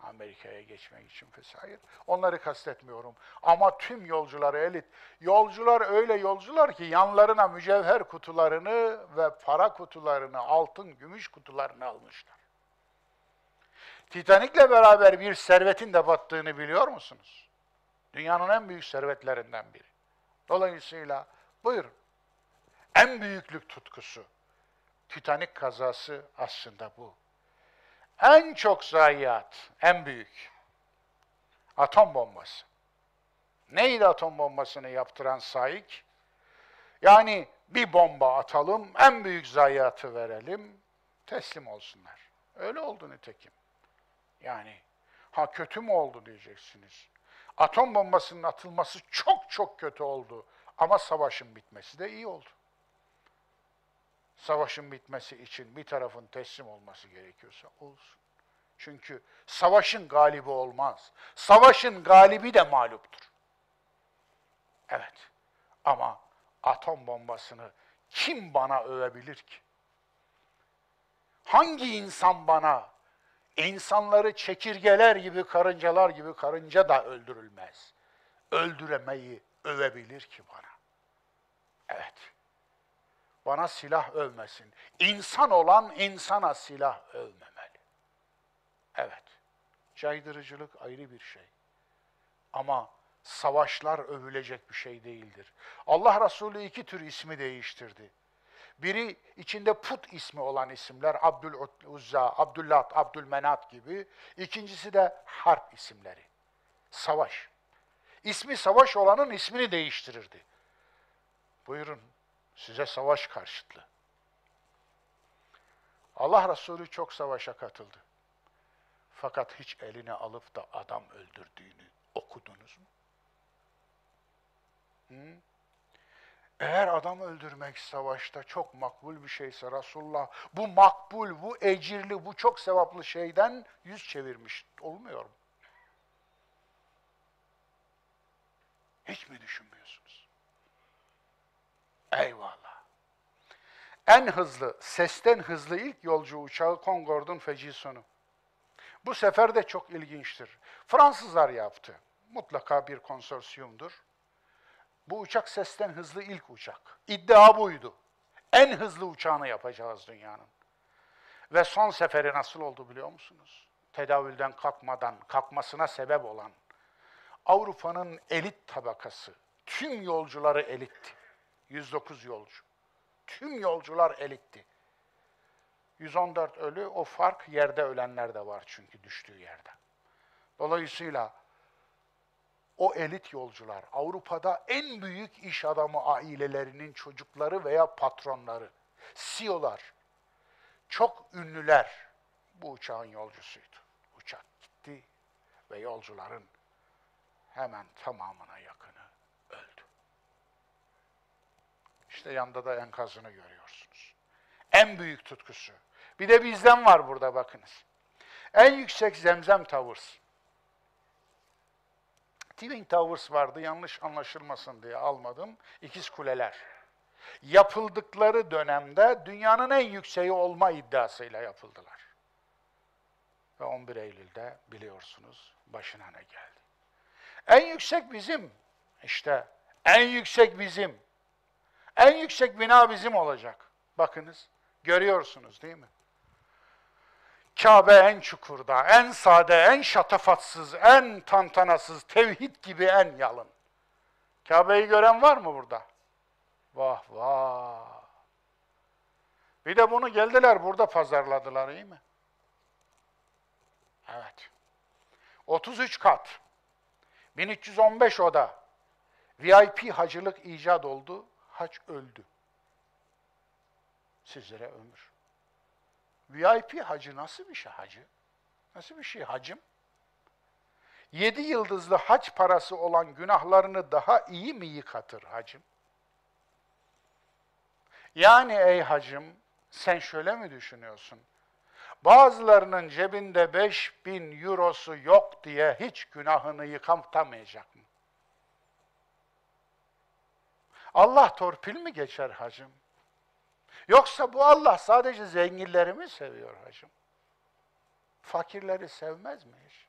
Amerika'ya geçmek için vesaire. Onları kastetmiyorum. Ama tüm yolcuları elit. Yolcular öyle yolcular ki yanlarına mücevher kutularını ve para kutularını, altın, gümüş kutularını almışlar. Titanik'le beraber bir servetin de battığını biliyor musunuz? Dünyanın en büyük servetlerinden biri. Dolayısıyla buyurun. En büyüklük tutkusu. Titanik kazası aslında bu. En çok zayiat, en büyük. Atom bombası. Neydi atom bombasını yaptıran Saik? Yani bir bomba atalım, en büyük zayiatı verelim, teslim olsunlar. Öyle oldu nitekim. Yani ha kötü mü oldu diyeceksiniz. Atom bombasının atılması çok çok kötü oldu. Ama savaşın bitmesi de iyi oldu. Savaşın bitmesi için bir tarafın teslim olması gerekiyorsa olsun. Çünkü savaşın galibi olmaz. Savaşın galibi de mağluptur. Evet. Ama atom bombasını kim bana övebilir ki? Hangi insan bana insanları çekirgeler gibi, karıncalar gibi karınca da öldürülmez. Öldüremeyi övebilir ki bana. Evet. Bana silah övmesin. İnsan olan insana silah övmemeli. Evet. Caydırıcılık ayrı bir şey. Ama savaşlar övülecek bir şey değildir. Allah Resulü iki tür ismi değiştirdi. Biri içinde put ismi olan isimler, Abdül Uzza, Abdüllat, Abdülmenat gibi. İkincisi de harp isimleri. Savaş. İsmi savaş olanın ismini değiştirirdi. Buyurun, size savaş karşıtlı. Allah Resulü çok savaşa katıldı. Fakat hiç eline alıp da adam öldürdüğünü okudunuz mu? Hı? Eğer adam öldürmek savaşta çok makbul bir şeyse Resulullah bu makbul, bu ecirli, bu çok sevaplı şeyden yüz çevirmiş. Olmuyor mu? Hiç mi düşünmüyorsunuz? Eyvallah. En hızlı, sesten hızlı ilk yolcu uçağı Concorde'un feci. Bu sefer de çok ilginçtir. Fransızlar yaptı. Mutlaka bir konsorsiyumdur. Bu uçak sesten hızlı ilk uçak. İddia buydu. En hızlı uçağını yapacağız dünyanın. Ve son seferi nasıl oldu biliyor musunuz? Tedavülden kalkmadan, kalkmasına sebep olan Avrupa'nın elit tabakası, tüm yolcuları elitti. 109 yolcu. Tüm yolcular elitti. 114 ölü, o fark yerde ölenler de var çünkü düştüğü yerde. Dolayısıyla o elit yolcular Avrupa'da en büyük iş adamı ailelerinin çocukları veya patronları, CEO'lar, çok ünlüler bu uçağın yolcusuydu. Uçak gitti ve yolcuların hemen tamamına yakını öldü. İşte yanda da enkazını görüyorsunuz. En büyük tutkusu. Bir de bizden var burada bakınız. En yüksek Zemzem Towers. Twin Towers vardı, yanlış anlaşılmasın diye almadım. İkiz kuleler. Yapıldıkları dönemde dünyanın en yükseği olma iddiasıyla yapıldılar. Ve 11 Eylül'de biliyorsunuz başına ne geldi. En yüksek bizim. İşte en yüksek bizim. En yüksek bina bizim olacak. Bakınız, görüyorsunuz değil mi? Kabe en çukurda, en sade, en şatafatsız, en tantanasız, tevhid gibi en yalın. Kabe'yi gören var mı burada? Vah vah. Bir de bunu geldiler burada pazarladılar iyi mi? Evet. 33 kat. 1315 oda. VIP hacılık icat oldu. Hac öldü. Sizlere ömür. VIP hacı nasıl bir şey hacı? Nasıl bir şey hacım? Yedi yıldızlı hac parası olan günahlarını daha iyi mi yıkatır hacım? Yani ey hacım, sen şöyle mi düşünüyorsun? Bazılarının cebinde 5000 eurosu yok diye hiç günahını yıkatamayacak mı? Allah torpil mi geçer hacım? Yoksa bu Allah sadece zenginleri mi seviyor hacım? Fakirleri sevmez mi hiç?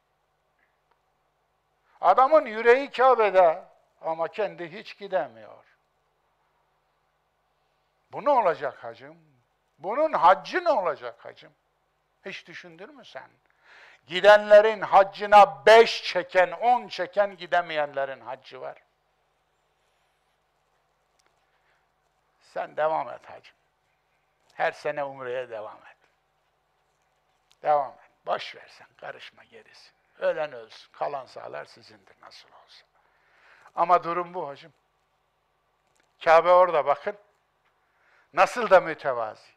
Adamın yüreği Kabe'de ama kendi hiç gidemiyor. Bu ne olacak hacım? Bunun haccı ne olacak hacım? Hiç düşündün mü sen? Gidenlerin haccına beş çeken, on çeken gidemeyenlerin haccı var. Sen devam et hacım. Her sene umreye devam et. Devam et. Boş versen, karışma gerisi. Ölen ölsün, kalan sağlar sizindir nasıl olsa. Ama durum bu hacım. Kabe orada bakın. Nasıl da mütevazi.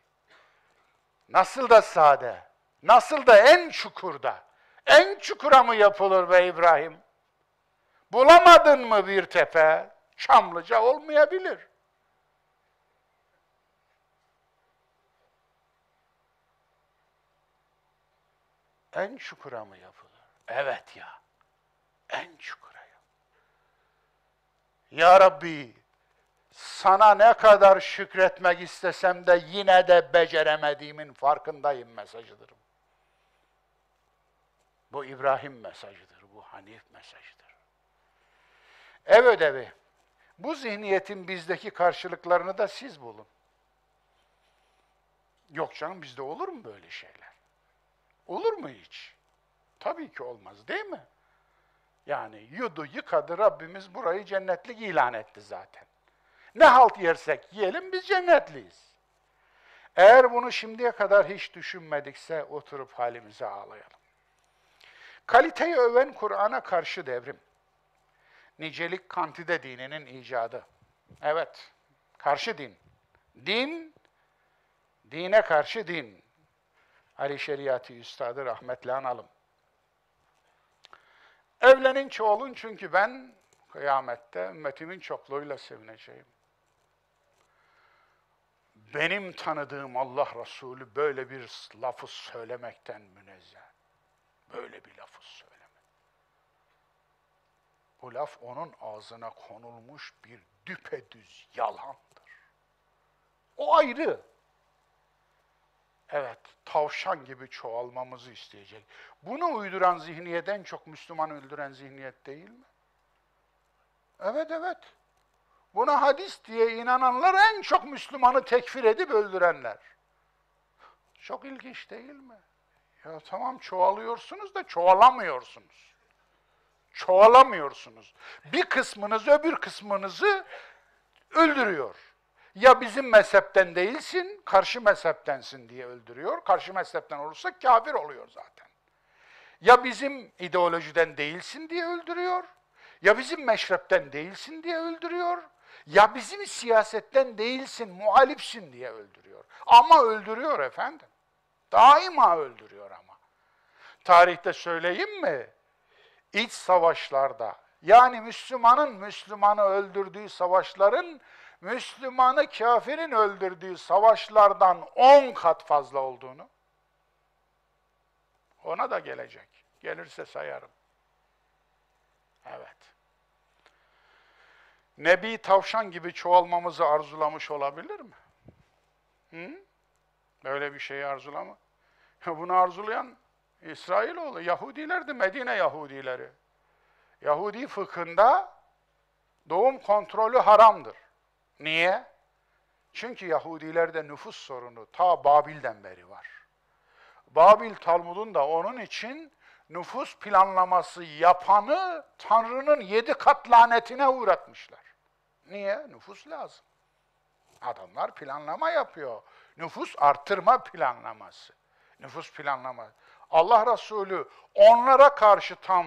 Nasıl da sade. Nasıl da en çukurda. En çukura mı yapılır be İbrahim? Bulamadın mı bir tepe? Çamlıca olmayabilir. En çukura mı yapılır? Evet ya. En çukura. Ya Rabbi, sana ne kadar şükretmek istesem de yine de beceremediğimin farkındayım mesajıdır. Bu İbrahim mesajıdır, bu Hanif mesajıdır. Ev ödevi. Bu zihniyetin bizdeki karşılıklarını da siz bulun. Yok canım bizde olur mu böyle şeyler? Olur mu hiç? Tabii ki olmaz değil mi? Yani yudu yıkadı Rabbimiz burayı cennetlik ilan etti zaten. Ne halt yersek yiyelim biz cennetliyiz. Eğer bunu şimdiye kadar hiç düşünmedikse oturup halimize ağlayalım. Kaliteyi öven Kur'an'a karşı devrim. Nicelik kantide dininin icadı. Evet, karşı din. Din, dine karşı din. Ali Şeriatı Üstadı rahmetli analım. Evlenin çoğulun çünkü ben kıyamette ümmetimin çokluğuyla sevineceğim. Benim tanıdığım Allah Resulü böyle bir lafı söylemekten münezzeh. Böyle bir lafı söyleme. Bu laf onun ağzına konulmuş bir düpedüz yalandır. O ayrı. Evet, tavşan gibi çoğalmamızı isteyecek. Bunu uyduran zihniyeten çok Müslüman öldüren zihniyet değil mi? Evet, evet. Buna hadis diye inananlar en çok Müslümanı tekfir edip öldürenler. Çok ilginç değil mi? Ya tamam çoğalıyorsunuz da çoğalamıyorsunuz. Çoğalamıyorsunuz. Bir kısmınız öbür kısmınızı öldürüyor. Ya bizim mezhepten değilsin, karşı mezheptensin diye öldürüyor. Karşı mezhepten olursa kafir oluyor zaten. Ya bizim ideolojiden değilsin diye öldürüyor. Ya bizim meşrepten değilsin diye öldürüyor. Ya bizim siyasetten değilsin, muhalifsin diye öldürüyor. Ama öldürüyor efendim. Daima öldürüyor ama. Tarihte söyleyeyim mi? İç savaşlarda, yani Müslümanın Müslümanı öldürdüğü savaşların, Müslümanı kafirin öldürdüğü savaşlardan on kat fazla olduğunu, ona da gelecek. Gelirse sayarım. Evet. Nebi tavşan gibi çoğalmamızı arzulamış olabilir mi? Hı? Böyle bir şeyi arzulama. Bunu arzulayan İsrailoğlu, Yahudilerdi, Medine Yahudileri. Yahudi fıkhında doğum kontrolü haramdır. Niye? Çünkü Yahudilerde nüfus sorunu ta Babil'den beri var. Babil Talmud'un da onun için nüfus planlaması yapanı Tanrı'nın yedi kat lanetine uğratmışlar. Niye? Nüfus lazım. Adamlar planlama yapıyor. Nüfus artırma planlaması. Nüfus planlaması. Allah Resulü onlara karşı tam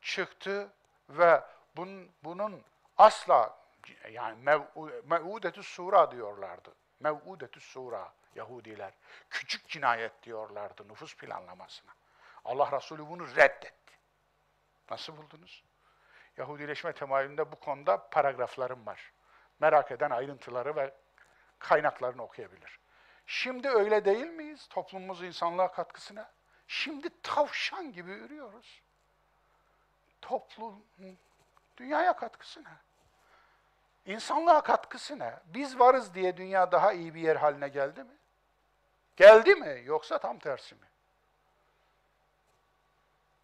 çıktı ve bun, bunun asla yani mev'udetü sura diyorlardı. Mev'udetü sura Yahudiler. Küçük cinayet diyorlardı nüfus planlamasına. Allah Resulü bunu reddetti. Nasıl buldunuz? Yahudileşme temayülünde bu konuda paragraflarım var. Merak eden ayrıntıları ve kaynaklarını okuyabilir. Şimdi öyle değil miyiz toplumumuz insanlığa katkısına? Şimdi tavşan gibi yürüyoruz. Toplum, dünyaya katkısı ne? İnsanlığa katkısı ne? Biz varız diye dünya daha iyi bir yer haline geldi mi? Geldi mi yoksa tam tersi mi?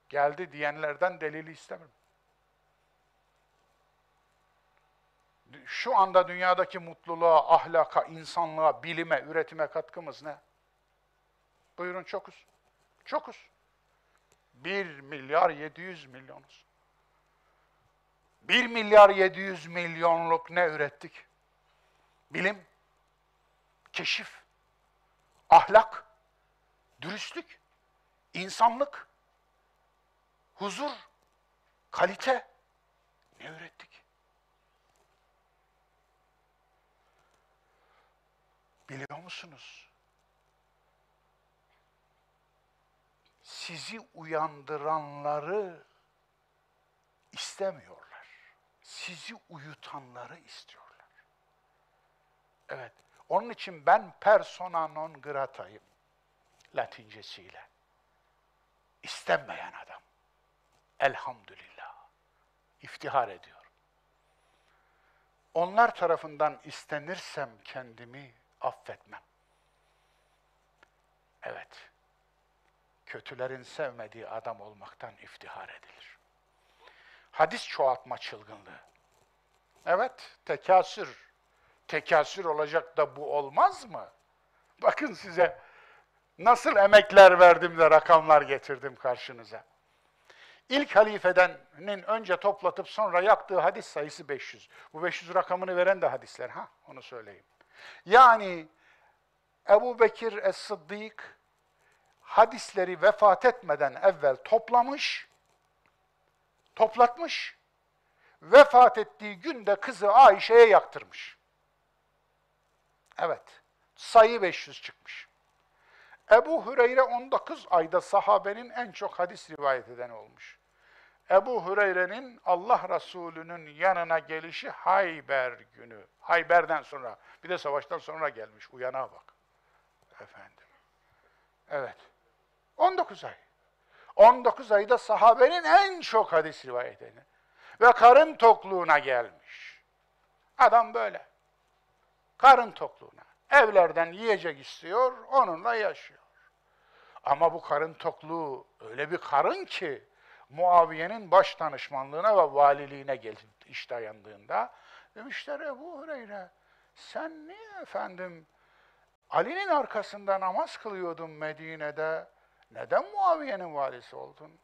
Geldi diyenlerden delili istemiyorum. Şu anda dünyadaki mutluluğa, ahlaka, insanlığa, bilime, üretime katkımız ne? Buyurun çokuz. Çokuz. 1 milyar 700 milyonuz. 1 milyar 700 milyonluk ne ürettik? Bilim, keşif, ahlak, dürüstlük, insanlık, huzur, kalite ne ürettik? Biliyor musunuz? Sizi uyandıranları istemiyorlar. Sizi uyutanları istiyorlar. Evet. Onun için ben persona non grata'yım. Latincesiyle. İstenmeyen adam. Elhamdülillah. İftihar ediyorum. Onlar tarafından istenirsem kendimi affetmem. Evet. Kötülerin sevmediği adam olmaktan iftihar edilir. Hadis çoğaltma çılgınlığı. Evet, tekasür. Tekasür olacak da bu olmaz mı? Bakın size nasıl emekler verdim de rakamlar getirdim karşınıza. İlk halifedenin önce toplatıp sonra yaktığı hadis sayısı 500. Bu 500 rakamını veren de hadisler ha onu söyleyeyim. Yani Ebu Bekir Es-Sıddık hadisleri vefat etmeden evvel toplamış, toplatmış, vefat ettiği günde kızı Ayşe'ye yaktırmış. Evet, sayı 500 çıkmış. Ebu Hüreyre 19 ayda sahabenin en çok hadis rivayet edeni olmuş. Ebu Hüreyre'nin Allah Resulü'nün yanına gelişi Hayber günü. Hayber'den sonra, bir de savaştan sonra gelmiş. Uyana bak. Efendim. Evet. 19 ay. 19 ayda sahabenin en çok hadis rivayet edeni. Ve karın tokluğuna gelmiş. Adam böyle. Karın tokluğuna. Evlerden yiyecek istiyor, onunla yaşıyor. Ama bu karın tokluğu öyle bir karın ki, Muaviye'nin baş danışmanlığına ve valiliğine geldi iş dayandığında. Demişler Ebu Hureyre, sen niye efendim Ali'nin arkasında namaz kılıyordun Medine'de, neden Muaviye'nin valisi oldun?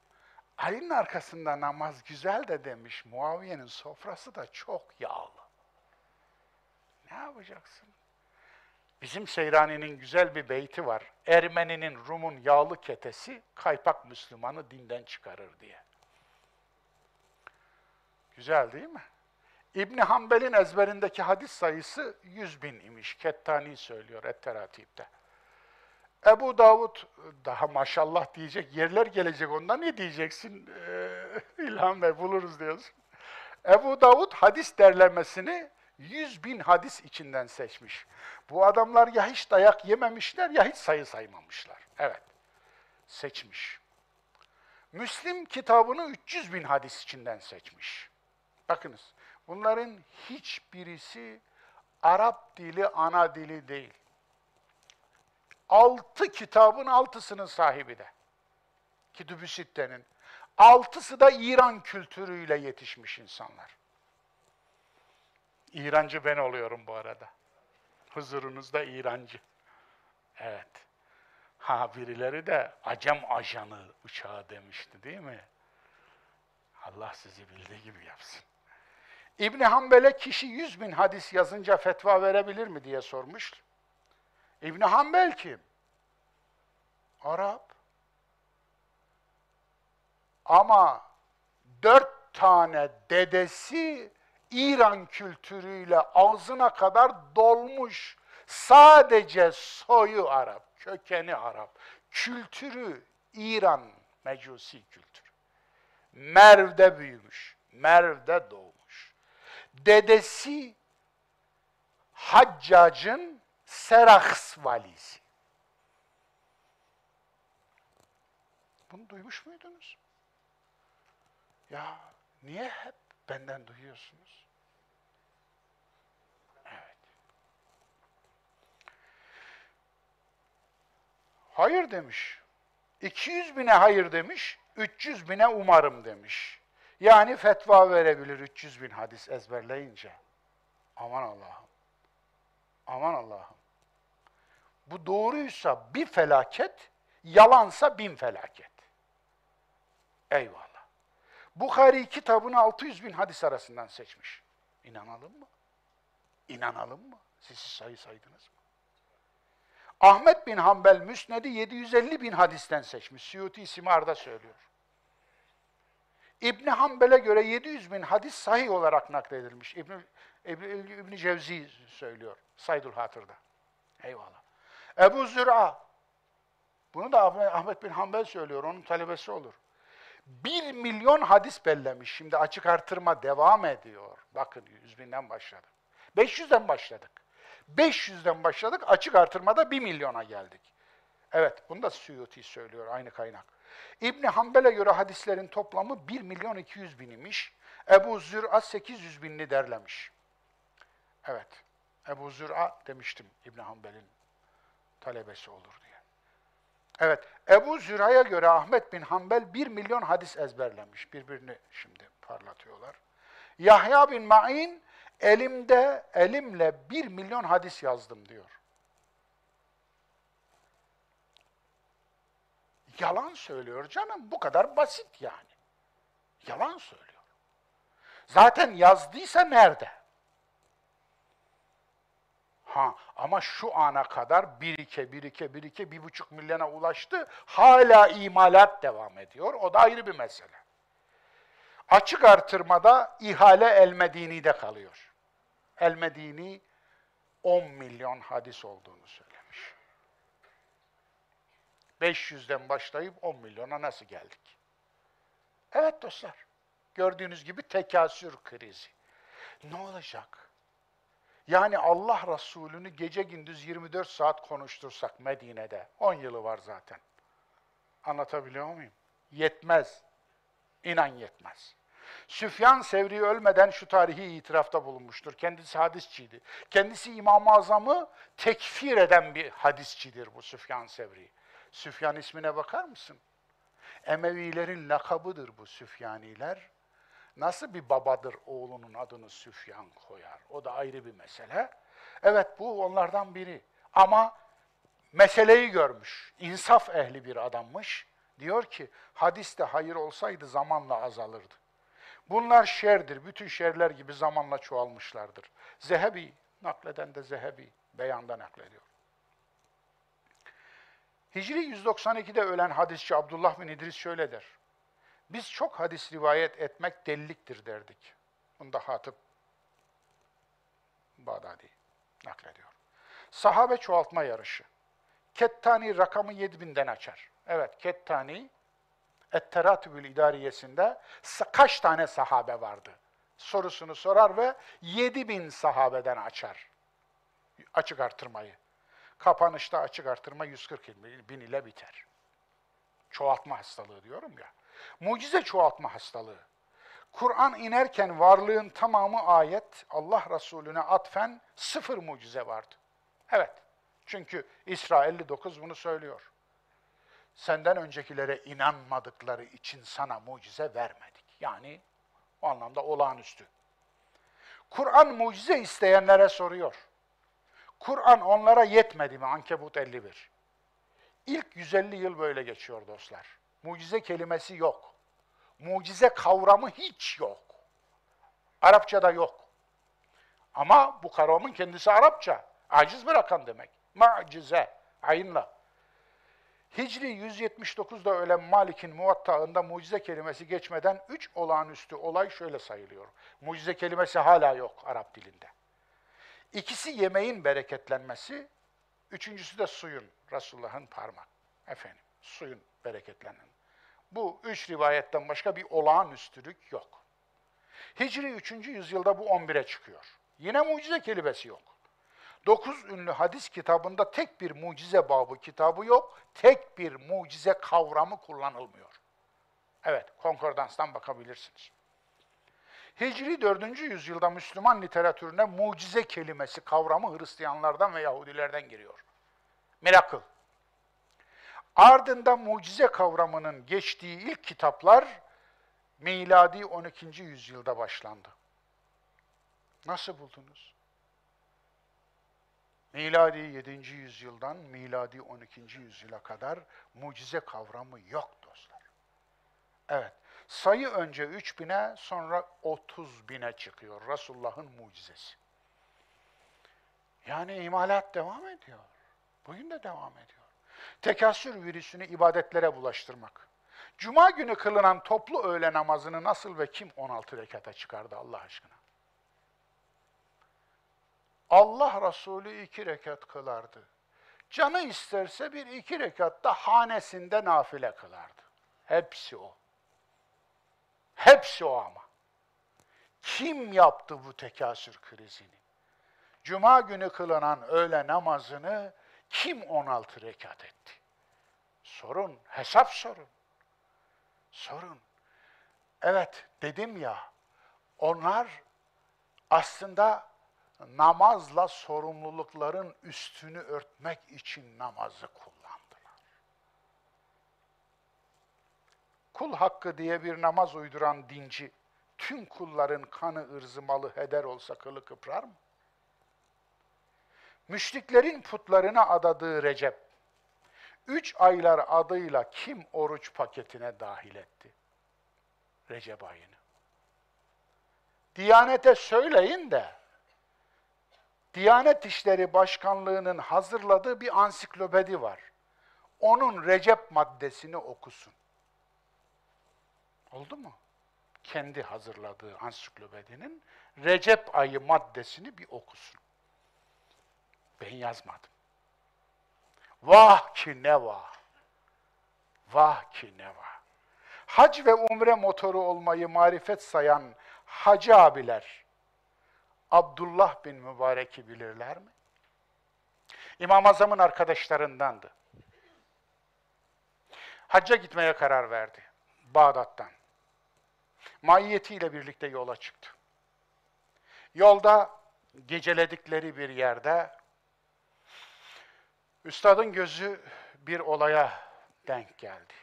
Ali'nin arkasında namaz güzel de demiş, Muaviye'nin sofrası da çok yağlı. Ne yapacaksın? Bizim Seyrani'nin güzel bir beyti var. Ermeninin Rum'un yağlı ketesi kaypak Müslümanı dinden çıkarır diye. Güzel değil mi? İbni Hanbel'in ezberindeki hadis sayısı 100 bin imiş. Kettani söylüyor Et-Teratib'de. Ebu Davud daha maşallah diyecek yerler gelecek onda ne diyeceksin ee, İlhan Bey buluruz diyorsun. Ebu Davud hadis derlemesini 100 bin hadis içinden seçmiş. Bu adamlar ya hiç dayak yememişler ya hiç sayı saymamışlar. Evet, seçmiş. Müslim kitabını 300 bin hadis içinden seçmiş. Bakınız, bunların hiçbirisi Arap dili ana dili değil. Altı kitabın altısının sahibi de. Kitüb-ü Sitte'nin. Altısı da İran kültürüyle yetişmiş insanlar. İrancı ben oluyorum bu arada. Huzurunuzda İrancı. Evet. Ha birileri de Acem ajanı uçağı demişti değil mi? Allah sizi bildiği gibi yapsın. İbni Hanbel'e kişi yüz bin hadis yazınca fetva verebilir mi diye sormuş. İbni Hanbel kim? Arap. Ama dört tane dedesi İran kültürüyle ağzına kadar dolmuş. Sadece soyu Arap, kökeni Arap. Kültürü İran mecusi kültürü. Merv'de büyümüş, Merv'de doğmuş. Dedesi Haccac'ın Seraks valisi. Bunu duymuş muydunuz? Ya niye hep benden duyuyorsunuz? Evet. Hayır demiş. 200 bine hayır demiş, 300 bine umarım demiş. Yani fetva verebilir 300 bin hadis ezberleyince. Aman Allah'ım. Aman Allah'ım. Bu doğruysa bir felaket, yalansa bin felaket. Eyvallah. Bukhari kitabını 600 bin hadis arasından seçmiş. İnanalım mı? İnanalım mı? Siz sayı saydınız mı? Ahmet bin Hanbel Müsned'i 750 bin hadisten seçmiş. Suyuti Simar'da söylüyor. İbni Hanbel'e göre 700 bin hadis sahih olarak nakledilmiş. İbni, İbni, İbni Cevzi söylüyor. Saydul Hatır'da. Eyvallah. Ebu Züra. Bunu da Ahmet bin Hanbel söylüyor. Onun talebesi olur. Bir milyon hadis bellemiş. Şimdi açık artırma devam ediyor. Bakın 100 binden başladık. 500'den başladık. 500'den başladık, açık artırmada 1 milyona geldik. Evet, bunu da Suyuti söylüyor, aynı kaynak. İbni Hanbel'e göre hadislerin toplamı 1 milyon 200 bin imiş. Ebu Zür'a 800 binini derlemiş. Evet, Ebu Zür'a demiştim İbni Hanbel'in talebesi olur diye. Evet, Ebu Züra'ya göre Ahmet bin Hanbel 1 milyon hadis ezberlemiş. Birbirini şimdi parlatıyorlar. Yahya bin Ma'in elimde, elimle 1 milyon hadis yazdım diyor. Yalan söylüyor canım, bu kadar basit yani. Yalan söylüyor. Zaten yazdıysa nerede? Ha, ama şu ana kadar birike, birike, birike, bir buçuk milyona ulaştı. Hala imalat devam ediyor. O da ayrı bir mesele. Açık artırmada ihale El-Medini'de kalıyor. El-Medini 10 milyon hadis olduğunu söylemiş. 500'den başlayıp 10 milyona nasıl geldik? Evet dostlar, gördüğünüz gibi tekasür krizi. Ne olacak? Yani Allah Resulü'nü gece gündüz 24 saat konuştursak Medine'de, 10 yılı var zaten. Anlatabiliyor muyum? Yetmez. İnan yetmez. Süfyan Sevri ölmeden şu tarihi itirafta bulunmuştur. Kendisi hadisçiydi. Kendisi İmam-ı Azam'ı tekfir eden bir hadisçidir bu Süfyan Sevri. Süfyan ismine bakar mısın? Emevilerin lakabıdır bu Süfyaniler. Nasıl bir babadır oğlunun adını Süfyan koyar? O da ayrı bir mesele. Evet bu onlardan biri. Ama meseleyi görmüş. İnsaf ehli bir adammış. Diyor ki hadiste hayır olsaydı zamanla azalırdı. Bunlar şerdir. Bütün şerler gibi zamanla çoğalmışlardır. Zehebi Nakleden de Zehebi beyanda naklediyor. Hicri 192'de ölen hadisçi Abdullah bin İdris şöyle der. Biz çok hadis rivayet etmek deliliktir derdik. Bunda Hatip Bağdadi naklediyor. Sahabe çoğaltma yarışı. Kettani rakamı 7000'den açar. Evet, Kettani Etteratübül İdariyesinde kaç tane sahabe vardı? Sorusunu sorar ve 7000 sahabeden açar açık artırmayı. Kapanışta açık artırma 140 bin ile biter. Çoğaltma hastalığı diyorum ya. Mucize çoğaltma hastalığı. Kur'an inerken varlığın tamamı ayet, Allah Resulüne atfen sıfır mucize vardı. Evet, çünkü İsra 59 bunu söylüyor. Senden öncekilere inanmadıkları için sana mucize vermedik. Yani o anlamda olağanüstü. Kur'an mucize isteyenlere soruyor. Kur'an onlara yetmedi mi? Ankebut 51. İlk 150 yıl böyle geçiyor dostlar. Mucize kelimesi yok. Mucize kavramı hiç yok. Arapçada yok. Ama bu kavramın kendisi Arapça. Aciz bırakan demek. Macize, ayınla. Hicri 179'da ölen Malik'in muvattağında mucize kelimesi geçmeden üç olağanüstü olay şöyle sayılıyor. Mucize kelimesi hala yok Arap dilinde. İkisi yemeğin bereketlenmesi, üçüncüsü de suyun, Resulullah'ın parmak. Efendim, suyun bereketlenen. Bu üç rivayetten başka bir olağanüstülük yok. Hicri 3. yüzyılda bu 11'e çıkıyor. Yine mucize kelimesi yok. Dokuz ünlü hadis kitabında tek bir mucize babı kitabı yok, tek bir mucize kavramı kullanılmıyor. Evet, konkordanstan bakabilirsiniz. Hicri 4. yüzyılda Müslüman literatürüne mucize kelimesi kavramı Hristiyanlardan ve Yahudilerden giriyor. Miracle. Ardından mucize kavramının geçtiği ilk kitaplar miladi 12. yüzyılda başlandı. Nasıl buldunuz? Miladi 7. yüzyıldan miladi 12. yüzyıla kadar mucize kavramı yok dostlar. Evet, sayı önce 3 bine sonra 30 bine çıkıyor Resulullah'ın mucizesi. Yani imalat devam ediyor. Bugün de devam ediyor. Tekasür virüsünü ibadetlere bulaştırmak. Cuma günü kılınan toplu öğle namazını nasıl ve kim 16 rekata çıkardı Allah aşkına? Allah Resulü iki rekat kılardı. Canı isterse bir iki rekatta hanesinde nafile kılardı. Hepsi o. Hepsi o ama. Kim yaptı bu tekasür krizini? Cuma günü kılınan öğle namazını kim 16 rekat etti? Sorun, hesap sorun. Sorun. Evet, dedim ya, onlar aslında namazla sorumlulukların üstünü örtmek için namazı kullandılar. Kul hakkı diye bir namaz uyduran dinci, tüm kulların kanı, ırzı, malı heder olsa kılı kıprar mı? Müşriklerin putlarına adadığı Recep, üç aylar adıyla kim oruç paketine dahil etti? Recep ayını. Diyanete söyleyin de, Diyanet İşleri Başkanlığı'nın hazırladığı bir ansiklopedi var. Onun Recep maddesini okusun. Oldu mu? Kendi hazırladığı ansiklopedinin Recep ayı maddesini bir okusun. Ben yazmadım. Vah ki ne vah. Vah ki ne vah. Hac ve umre motoru olmayı marifet sayan hacı abiler, Abdullah bin Mübarek'i bilirler mi? İmam Azam'ın arkadaşlarındandı. Hacca gitmeye karar verdi. Bağdat'tan. Maiyetiyle birlikte yola çıktı. Yolda geceledikleri bir yerde üstadın gözü bir olaya denk geldi.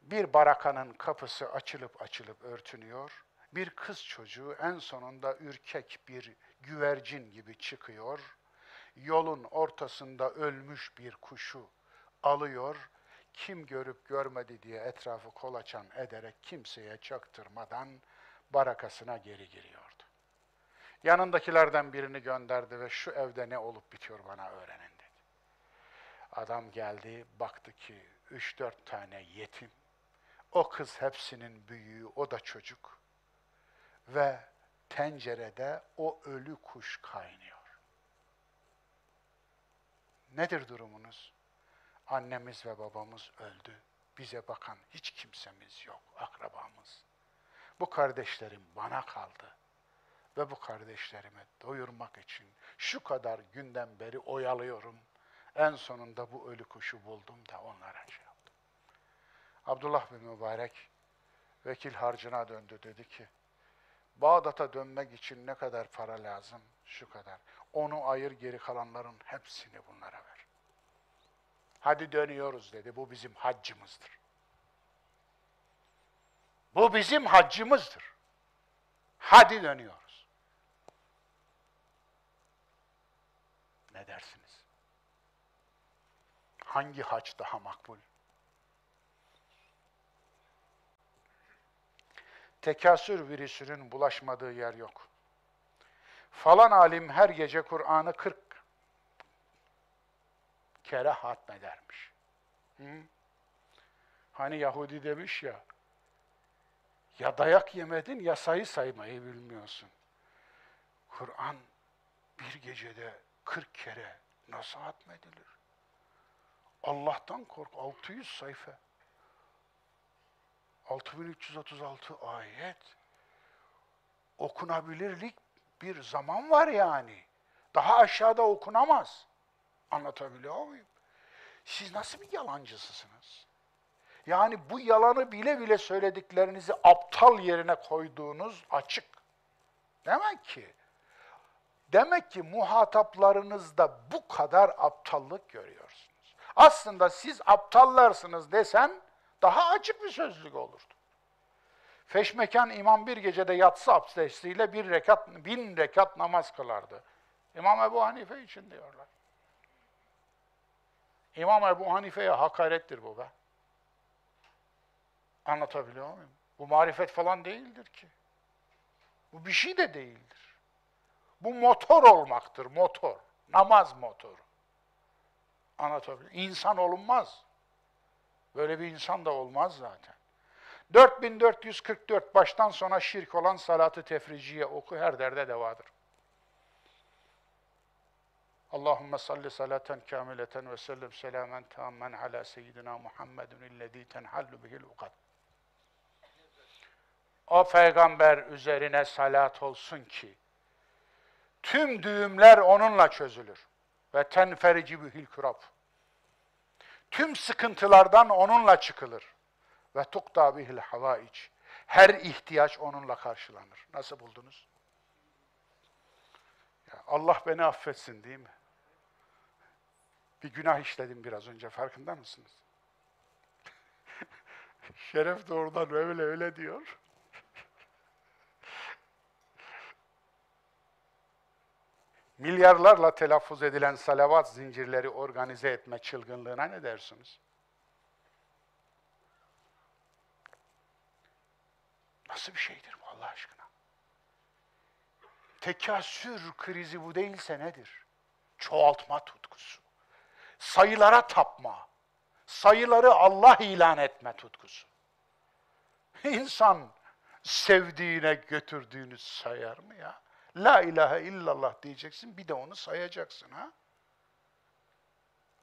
Bir barakanın kapısı açılıp açılıp örtünüyor bir kız çocuğu en sonunda ürkek bir güvercin gibi çıkıyor. Yolun ortasında ölmüş bir kuşu alıyor. Kim görüp görmedi diye etrafı kolaçan ederek kimseye çaktırmadan barakasına geri giriyordu. Yanındakilerden birini gönderdi ve şu evde ne olup bitiyor bana öğrenin. Adam geldi, baktı ki üç dört tane yetim. O kız hepsinin büyüğü, o da çocuk. Ve tencerede o ölü kuş kaynıyor. Nedir durumunuz? Annemiz ve babamız öldü. Bize bakan hiç kimsemiz yok, akrabamız. Bu kardeşlerim bana kaldı. Ve bu kardeşlerimi doyurmak için şu kadar günden beri oyalıyorum. En sonunda bu ölü kuşu buldum da onlara şey yaptım. Abdullah bin Mübarek vekil harcına döndü dedi ki, Bağdat'a dönmek için ne kadar para lazım? Şu kadar. Onu ayır geri kalanların hepsini bunlara ver. Hadi dönüyoruz dedi. Bu bizim haccımızdır. Bu bizim haccımızdır. Hadi dönüyoruz. Ne dersiniz? Hangi hac daha makbul? Tekasür virüsünün bulaşmadığı yer yok. Falan alim her gece Kur'an'ı 40 kere hatmedermiş. Hı? Hani Yahudi demiş ya, ya dayak yemedin ya sayı saymayı bilmiyorsun. Kur'an bir gecede 40 kere nasıl hatmedilir? Allah'tan kork 600 sayfa. 6336 ayet. Okunabilirlik bir zaman var yani. Daha aşağıda okunamaz. Anlatabiliyor muyum? Siz nasıl bir yalancısısınız? Yani bu yalanı bile bile söylediklerinizi aptal yerine koyduğunuz açık. Demek ki demek ki muhataplarınızda bu kadar aptallık görüyorsunuz. Aslında siz aptallarsınız desen daha açık bir sözlük olurdu. Feşmekan imam bir gecede yatsı abdestiyle bir rekat, bin rekat namaz kılardı. İmam Ebu Hanife için diyorlar. İmam Ebu Hanife'ye hakarettir bu be. Anlatabiliyor muyum? Bu marifet falan değildir ki. Bu bir şey de değildir. Bu motor olmaktır, motor. Namaz motoru. Anlatabiliyor? İnsan olunmaz. Böyle bir insan da olmaz zaten. 4444 baştan sona şirk olan salatı tefriciye oku her derde devadır. Allahümme salli salaten kamileten ve sellem selamen tammen ala seyyidina Muhammedun illezî tenhallu bihil ukad. O peygamber üzerine salat olsun ki tüm düğümler onunla çözülür. Ve tenferici bihil kurab. Tüm sıkıntılardan onunla çıkılır. Ve tukta bihil havaic. Her ihtiyaç onunla karşılanır. Nasıl buldunuz? Allah beni affetsin değil mi? Bir günah işledim biraz önce farkında mısınız? Şeref doğrudan öyle öyle diyor. Milyarlarla telaffuz edilen salavat zincirleri organize etme çılgınlığına ne dersiniz? Nasıl bir şeydir bu Allah aşkına? Tekasür krizi bu değilse nedir? Çoğaltma tutkusu. Sayılara tapma. Sayıları Allah ilan etme tutkusu. İnsan sevdiğine götürdüğünü sayar mı ya? La ilahe illallah diyeceksin, bir de onu sayacaksın ha?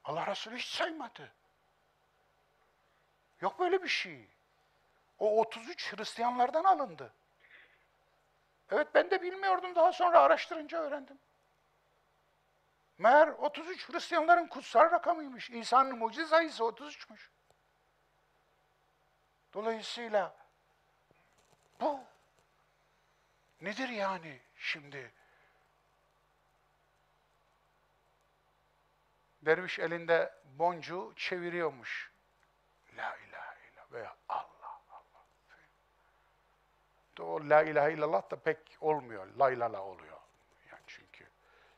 Allah Resulü hiç saymadı. Yok böyle bir şey. O 33 Hristiyanlardan alındı. Evet ben de bilmiyordum daha sonra araştırınca öğrendim. Meğer 33 Hristiyanların kutsal rakamıymış. İsa'nın mucize sayısı 33'müş. Dolayısıyla bu nedir yani şimdi? Derviş elinde boncuğu çeviriyormuş. La ilahe illallah veya Allah Allah. O la ilahe illallah da pek olmuyor. La ilala oluyor. Yani çünkü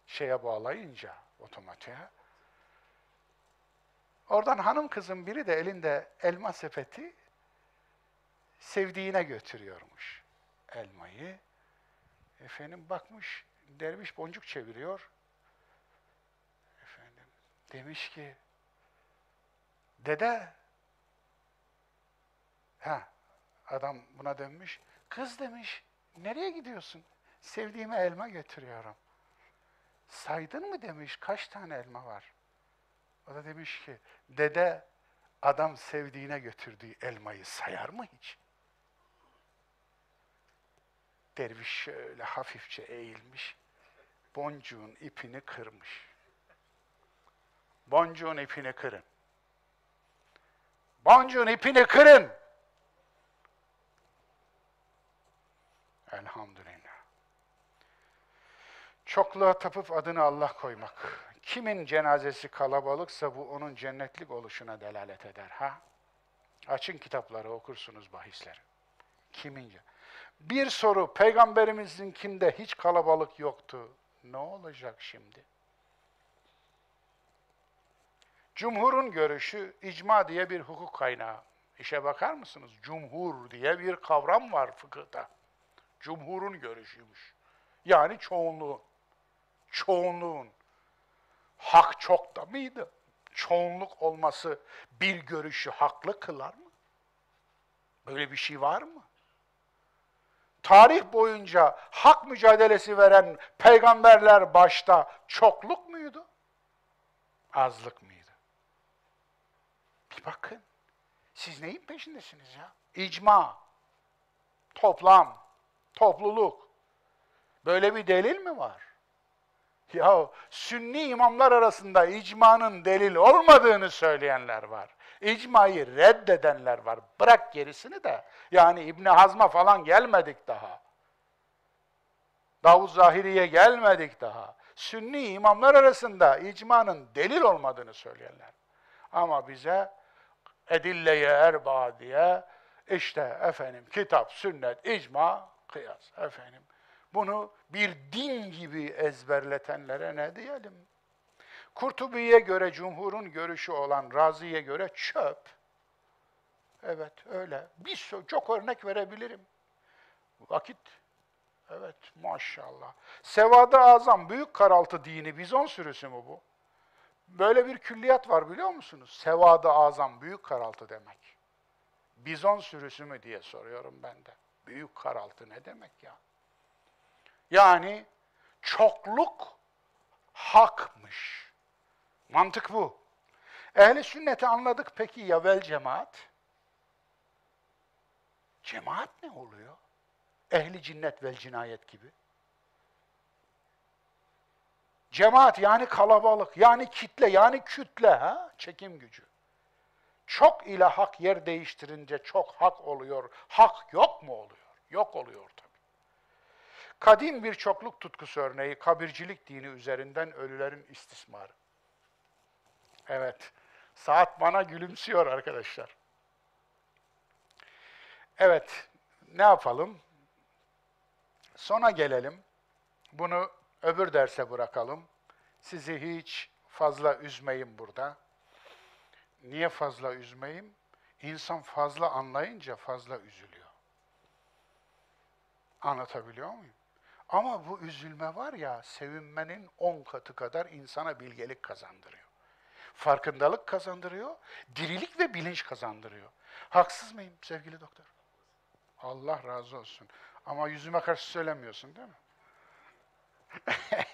şeye bağlayınca otomatiğe. Oradan hanım kızın biri de elinde elma sepeti sevdiğine götürüyormuş elmayı. Efendim bakmış, derviş boncuk çeviriyor. Efendim demiş ki, dede, ha adam buna dönmüş, kız demiş, nereye gidiyorsun? Sevdiğime elma götürüyorum. Saydın mı demiş, kaç tane elma var? O da demiş ki, dede adam sevdiğine götürdüğü elmayı sayar mı hiç? Derviş şöyle hafifçe eğilmiş, boncuğun ipini kırmış. Boncuğun ipini kırın. Boncuğun ipini kırın. Elhamdülillah. Çokluğa tapıp adını Allah koymak. Kimin cenazesi kalabalıksa bu onun cennetlik oluşuna delalet eder ha? Açın kitapları okursunuz bahisleri. Kimince? Bir soru, peygamberimizinkinde hiç kalabalık yoktu. Ne olacak şimdi? Cumhurun görüşü icma diye bir hukuk kaynağı. İşe bakar mısınız? Cumhur diye bir kavram var fıkıhta. Cumhurun görüşüymüş. Yani çoğunluğun. Çoğunluğun. Hak çok da mıydı? Çoğunluk olması bir görüşü haklı kılar mı? Böyle bir şey var mı? Tarih boyunca hak mücadelesi veren peygamberler başta çokluk muydu? Azlık mıydı? Bir bakın. Siz neyin peşindesiniz ya? İcma, toplam, topluluk. Böyle bir delil mi var? Ya sünni imamlar arasında icmanın delil olmadığını söyleyenler var. İcmayı reddedenler var. Bırak gerisini de. Yani İbni Hazm'a falan gelmedik daha. Davud Zahiri'ye gelmedik daha. Sünni imamlar arasında icmanın delil olmadığını söyleyenler. Ama bize edilleye erba diye işte efendim kitap, sünnet, icma, kıyas efendim. Bunu bir din gibi ezberletenlere ne diyelim? Kurtubi'ye göre cumhurun görüşü olan Razi'ye göre çöp. Evet öyle. Bir çok örnek verebilirim. Vakit. Evet maşallah. Sevadı azam büyük karaltı dini bizon sürüsü mü bu? Böyle bir külliyat var biliyor musunuz? Sevadı azam büyük karaltı demek. Bizon sürüsü mü diye soruyorum ben de. Büyük karaltı ne demek ya? Yani çokluk hakmış. Mantık bu. Ehli sünneti anladık peki ya vel cemaat? Cemaat ne oluyor? Ehli cinnet vel cinayet gibi. Cemaat yani kalabalık, yani kitle, yani kütle, ha? çekim gücü. Çok ile hak yer değiştirince çok hak oluyor. Hak yok mu oluyor? Yok oluyor tabii. Kadim bir çokluk tutkusu örneği kabircilik dini üzerinden ölülerin istismarı. Evet, saat bana gülümsüyor arkadaşlar. Evet, ne yapalım? Sona gelelim. Bunu öbür derse bırakalım. Sizi hiç fazla üzmeyin burada. Niye fazla üzmeyeyim? İnsan fazla anlayınca fazla üzülüyor. Anlatabiliyor muyum? Ama bu üzülme var ya, sevinmenin on katı kadar insana bilgelik kazandırıyor. Farkındalık kazandırıyor, dirilik ve bilinç kazandırıyor. Haksız mıyım sevgili doktor? Allah razı olsun. Ama yüzüme karşı söylemiyorsun değil mi?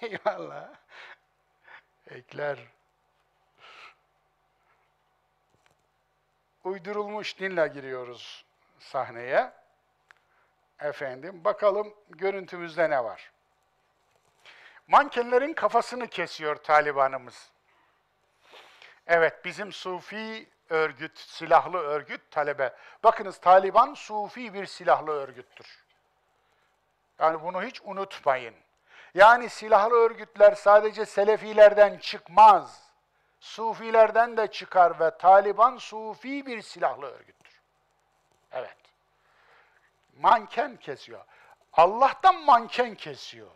Eyvallah. Ekler. Uydurulmuş dinle giriyoruz sahneye. Efendim, bakalım görüntümüzde ne var? Mankenlerin kafasını kesiyor Talibanımız. Evet, bizim Sufi örgüt, silahlı örgüt talebe. Bakınız Taliban Sufi bir silahlı örgüttür. Yani bunu hiç unutmayın. Yani silahlı örgütler sadece Selefilerden çıkmaz. Sufilerden de çıkar ve Taliban Sufi bir silahlı örgüttür. Evet. Manken kesiyor. Allah'tan manken kesiyor.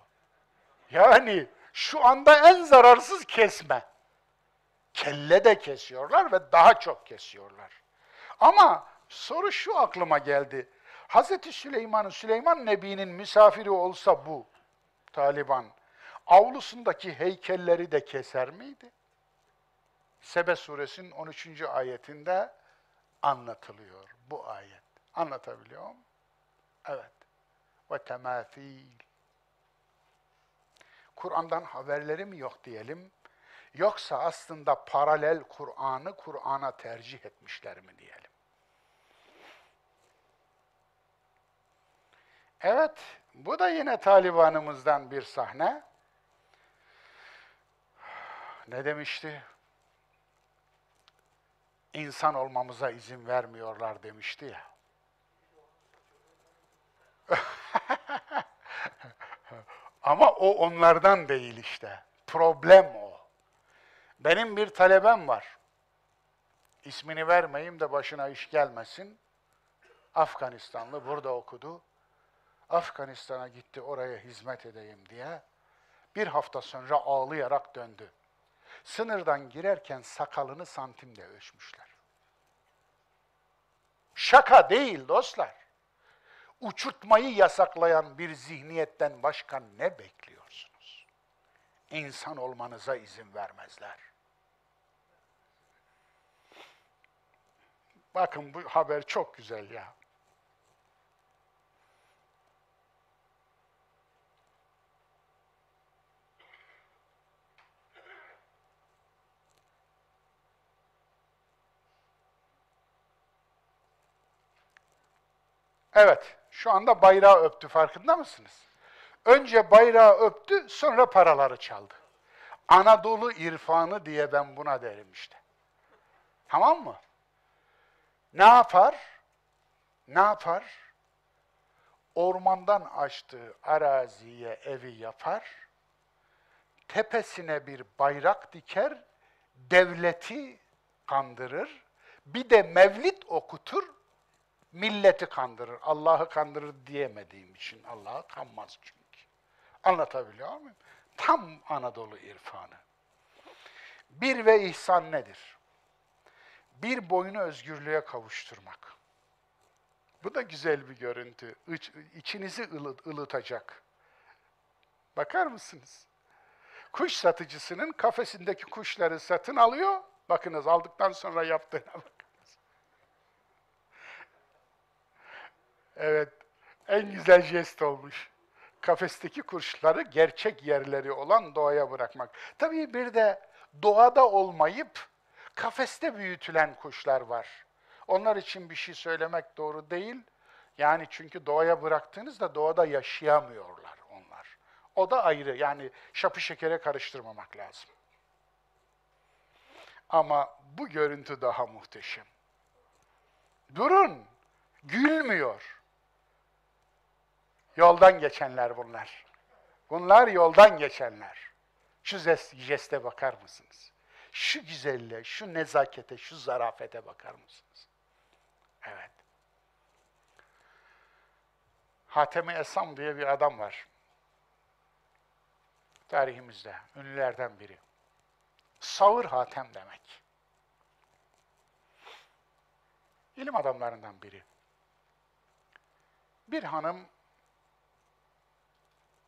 Yani şu anda en zararsız kesme. Kelle de kesiyorlar ve daha çok kesiyorlar. Ama soru şu aklıma geldi. Hazreti Süleyman'ın, Süleyman Nebi'nin misafiri olsa bu, Taliban avlusundaki heykelleri de keser miydi? Sebe suresinin 13. ayetinde anlatılıyor bu ayet. Anlatabiliyor muyum? Evet. Ve temafil. Kur'an'dan haberleri mi yok diyelim? Yoksa aslında paralel Kur'an'ı Kur'an'a tercih etmişler mi diyelim? Evet, bu da yine Taliban'ımızdan bir sahne. Ne demişti? İnsan olmamıza izin vermiyorlar demişti ya. Ama o onlardan değil işte. Problem o. Benim bir talebem var. İsmini vermeyeyim de başına iş gelmesin. Afganistanlı burada okudu. Afganistan'a gitti oraya hizmet edeyim diye. Bir hafta sonra ağlayarak döndü. Sınırdan girerken sakalını santimle ölçmüşler. Şaka değil dostlar. Uçurtmayı yasaklayan bir zihniyetten başka ne bekliyorsunuz? İnsan olmanıza izin vermezler. Bakın bu haber çok güzel ya. Evet, şu anda bayrağı öptü farkında mısınız? Önce bayrağı öptü, sonra paraları çaldı. Anadolu irfanı diye ben buna derim işte. Tamam mı? Ne yapar? Ne yapar? Ormandan açtığı araziye evi yapar, tepesine bir bayrak diker, devleti kandırır, bir de mevlit okutur, milleti kandırır. Allah'ı kandırır diyemediğim için Allah'ı kanmaz çünkü. Anlatabiliyor muyum? Tam Anadolu irfanı. Bir ve ihsan nedir? Bir boyunu özgürlüğe kavuşturmak. Bu da güzel bir görüntü. İç, içinizi ılıt, ılıtacak. Bakar mısınız? Kuş satıcısının kafesindeki kuşları satın alıyor. Bakınız aldıktan sonra yaptığına bak. Evet, en güzel jest olmuş. Kafesteki kuşları gerçek yerleri olan doğaya bırakmak. Tabii bir de doğada olmayıp kafeste büyütülen kuşlar var. Onlar için bir şey söylemek doğru değil. Yani çünkü doğaya bıraktığınızda doğada yaşayamıyorlar onlar. O da ayrı. Yani şapı şekere karıştırmamak lazım. Ama bu görüntü daha muhteşem. Durun, gülmüyor. Yoldan geçenler bunlar. Bunlar yoldan geçenler. Şu jeste bakar mısınız? Şu güzelliğe, şu nezakete, şu zarafete bakar mısınız? Evet. Hatemi Esam diye bir adam var. Tarihimizde, ünlülerden biri. Savır Hatem demek. İlim adamlarından biri. Bir hanım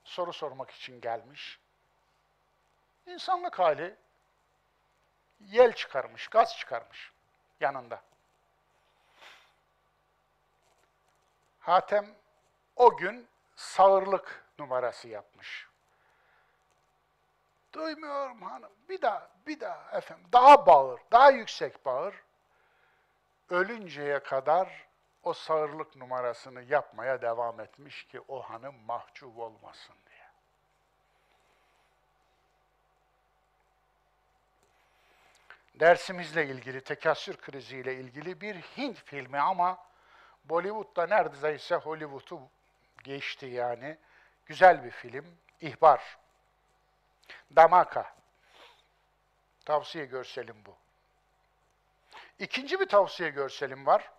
soru sormak için gelmiş. İnsanlık hali yel çıkarmış, gaz çıkarmış yanında. Hatem o gün sağırlık numarası yapmış. Duymuyorum hanım. Bir daha, bir daha efendim. Daha bağır, daha yüksek bağır. Ölünceye kadar o sağırlık numarasını yapmaya devam etmiş ki o hanım mahcup olmasın diye. Dersimizle ilgili, tekasür kriziyle ilgili bir Hint filmi ama Bollywood'da neredeyse Hollywood'u geçti yani. Güzel bir film. İhbar. Damaka. Tavsiye görselim bu. İkinci bir tavsiye görselim var.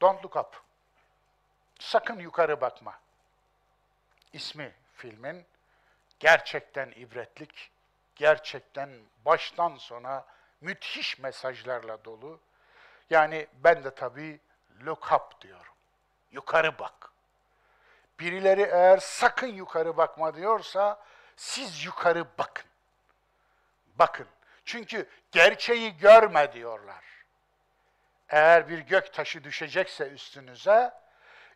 Don't Look Up. Sakın yukarı bakma. İsmi filmin gerçekten ibretlik, gerçekten baştan sona müthiş mesajlarla dolu. Yani ben de tabii look up diyorum. Yukarı bak. Birileri eğer sakın yukarı bakma diyorsa siz yukarı bakın. Bakın. Çünkü gerçeği görme diyorlar. Eğer bir gök taşı düşecekse üstünüze,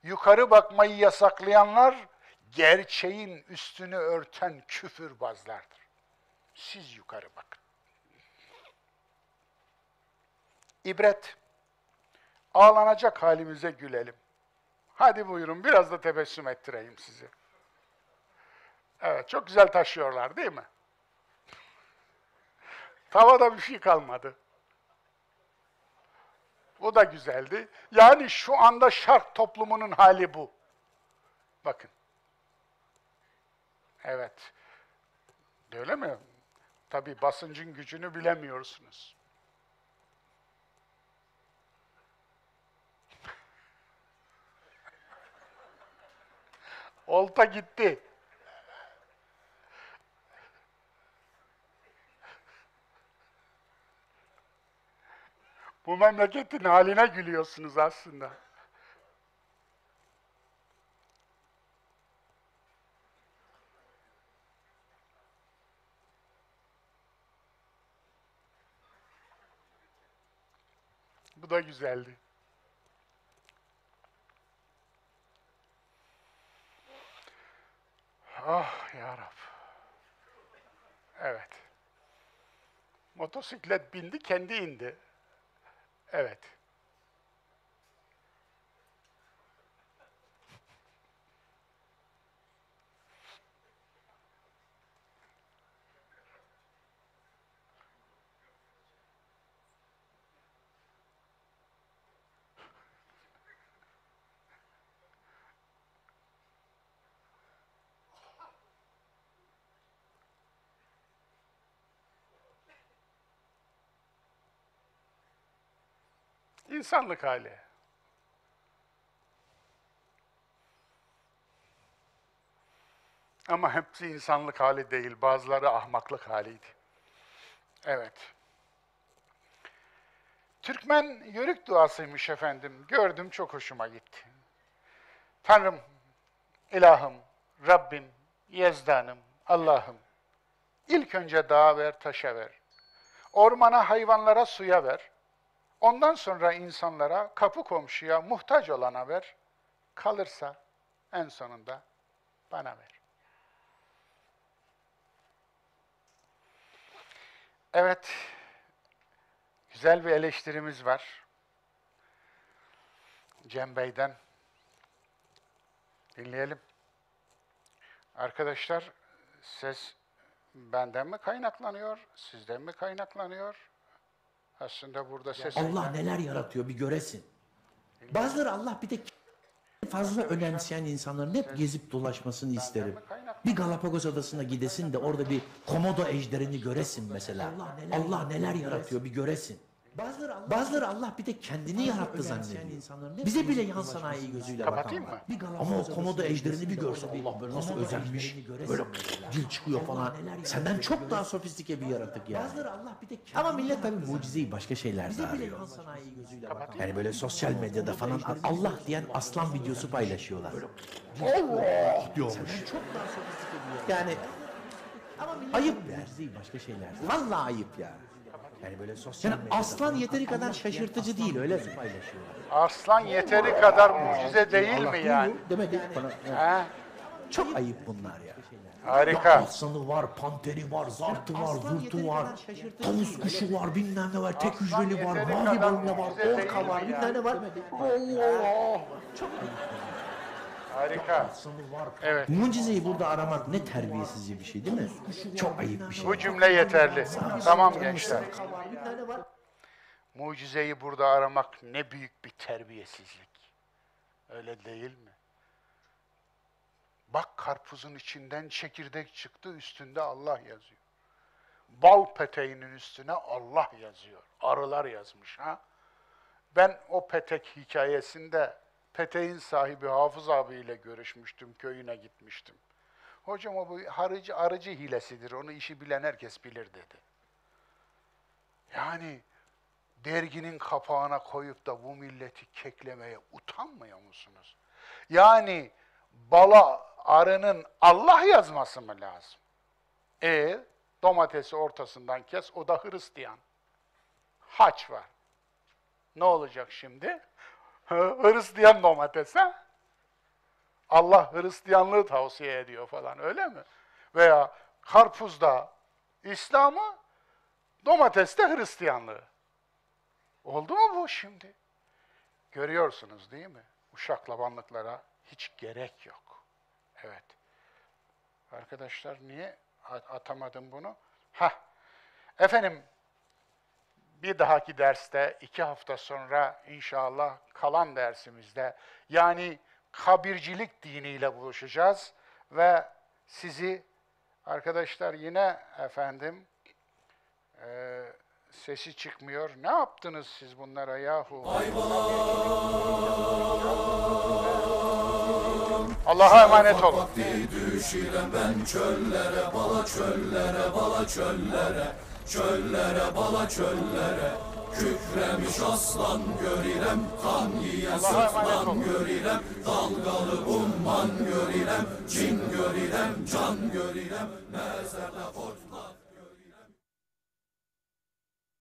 yukarı bakmayı yasaklayanlar gerçeğin üstünü örten küfürbazlardır. Siz yukarı bakın. İbret. Ağlanacak halimize gülelim. Hadi buyurun biraz da tebessüm ettireyim sizi. Evet çok güzel taşıyorlar değil mi? Tavada bir şey kalmadı. Bu da güzeldi. Yani şu anda şark toplumunun hali bu. Bakın. Evet. Öyle mi? Tabii basıncın gücünü bilemiyorsunuz. Olta gitti. Bu memleketin haline gülüyorsunuz aslında. Bu da güzeldi. Ah ya Rab. Evet. Motosiklet bindi, kendi indi. Evet. İnsanlık hali. Ama hepsi insanlık hali değil, bazıları ahmaklık haliydi. Evet. Türkmen yörük duasıymış efendim. Gördüm çok hoşuma gitti. Tanrım, ilahım, Rabbim, yezdanım, Allah'ım. İlk önce dağa ver, taşa ver. Ormana, hayvanlara, suya ver. Ondan sonra insanlara, kapı komşuya, muhtaç olana ver. Kalırsa en sonunda bana ver. Evet, güzel bir eleştirimiz var. Cem Bey'den. Dinleyelim. Arkadaşlar, ses benden mi kaynaklanıyor, sizden mi kaynaklanıyor? Aslında burada ses... Allah neler yaratıyor bir göresin. Bazıları Allah bir de fazla önemseyen insanların hep gezip dolaşmasını isterim. Bir Galapagos adasına gidesin de orada bir komodo ejderini göresin mesela. Allah neler, yaratıyor bir göresin. Bazıları Allah, bir de kendini yarattı zannediyor. Bize bile yan sanayi gözüyle bakan var. Ama o komodo ejderini bir görse Allah böyle nasıl özenmiş. Böyle dil çıkıyor falan. Senden çok daha sofistike bir yaratık yani. Ama millet tabii mucizeyi başka şeylerde arıyor. Yani böyle sosyal medyada falan Allah diyen aslan videosu paylaşıyorlar. Allah diyormuş. Yani ayıp ya. başka şeyler. Vallahi ayıp ya. Yani böyle sosyal yani aslan yeteri kadar şaşırtıcı değil öyle mi? Paylaşıyorlar. Aslan yeteri kadar mucize değil Allah mi yani? Demedi bana. Yani Ha? Çok ayıp bunlar ya. Harika. Ya aslanı var, panteri var, zartı var, zurtu var, tavus kuşu var, bilmem ne var, tek Aslan hücreli var, yeteri mavi kadar balina var, mucize orka değil var, mi bilmem ne var. Allah! Çok ayıp. Harika. Evet. Mucizeyi burada aramak ne terbiyesizce bir şey değil mi? Çok ayıp bir şey. Bu cümle yeterli. Tamam gençler. Mucizeyi burada aramak ne büyük bir terbiyesizlik. Öyle değil mi? Bak karpuzun içinden çekirdek çıktı, üstünde Allah yazıyor. Bal peteğinin üstüne Allah yazıyor. Arılar yazmış ha. Ben o petek hikayesinde peteğin sahibi Hafız abiyle görüşmüştüm, köyüne gitmiştim. Hocam o bu harıcı, arıcı hilesidir, onu işi bilen herkes bilir dedi. Yani derginin kapağına koyup da bu milleti keklemeye utanmıyor musunuz? Yani bala arının Allah yazması mı lazım? E domatesi ortasından kes, o da Hristiyan. Haç var. Ne olacak şimdi? Hristiyan domates ha? Allah Hristiyanlığı tavsiye ediyor falan öyle mi? Veya karpuzda İslam'ı, domateste Hristiyanlığı. Oldu mu bu şimdi? Görüyorsunuz değil mi? Uşaklabanlıklara hiç gerek yok. Evet. Arkadaşlar niye atamadım bunu? Hah. Efendim bir dahaki derste iki hafta sonra inşallah kalan dersimizde yani kabircilik diniyle buluşacağız ve sizi arkadaşlar yine efendim e, sesi çıkmıyor. Ne yaptınız siz bunlara yahu? Allah'a emanet olun. Ben çöllere, bala çöllere, bala çöllere, çöllere, bala çöllere. Kükremiş aslan görürem, kan yiyen sırtlan görürem, dalgalı umman görürem, cin görürem, can görürem, mezarda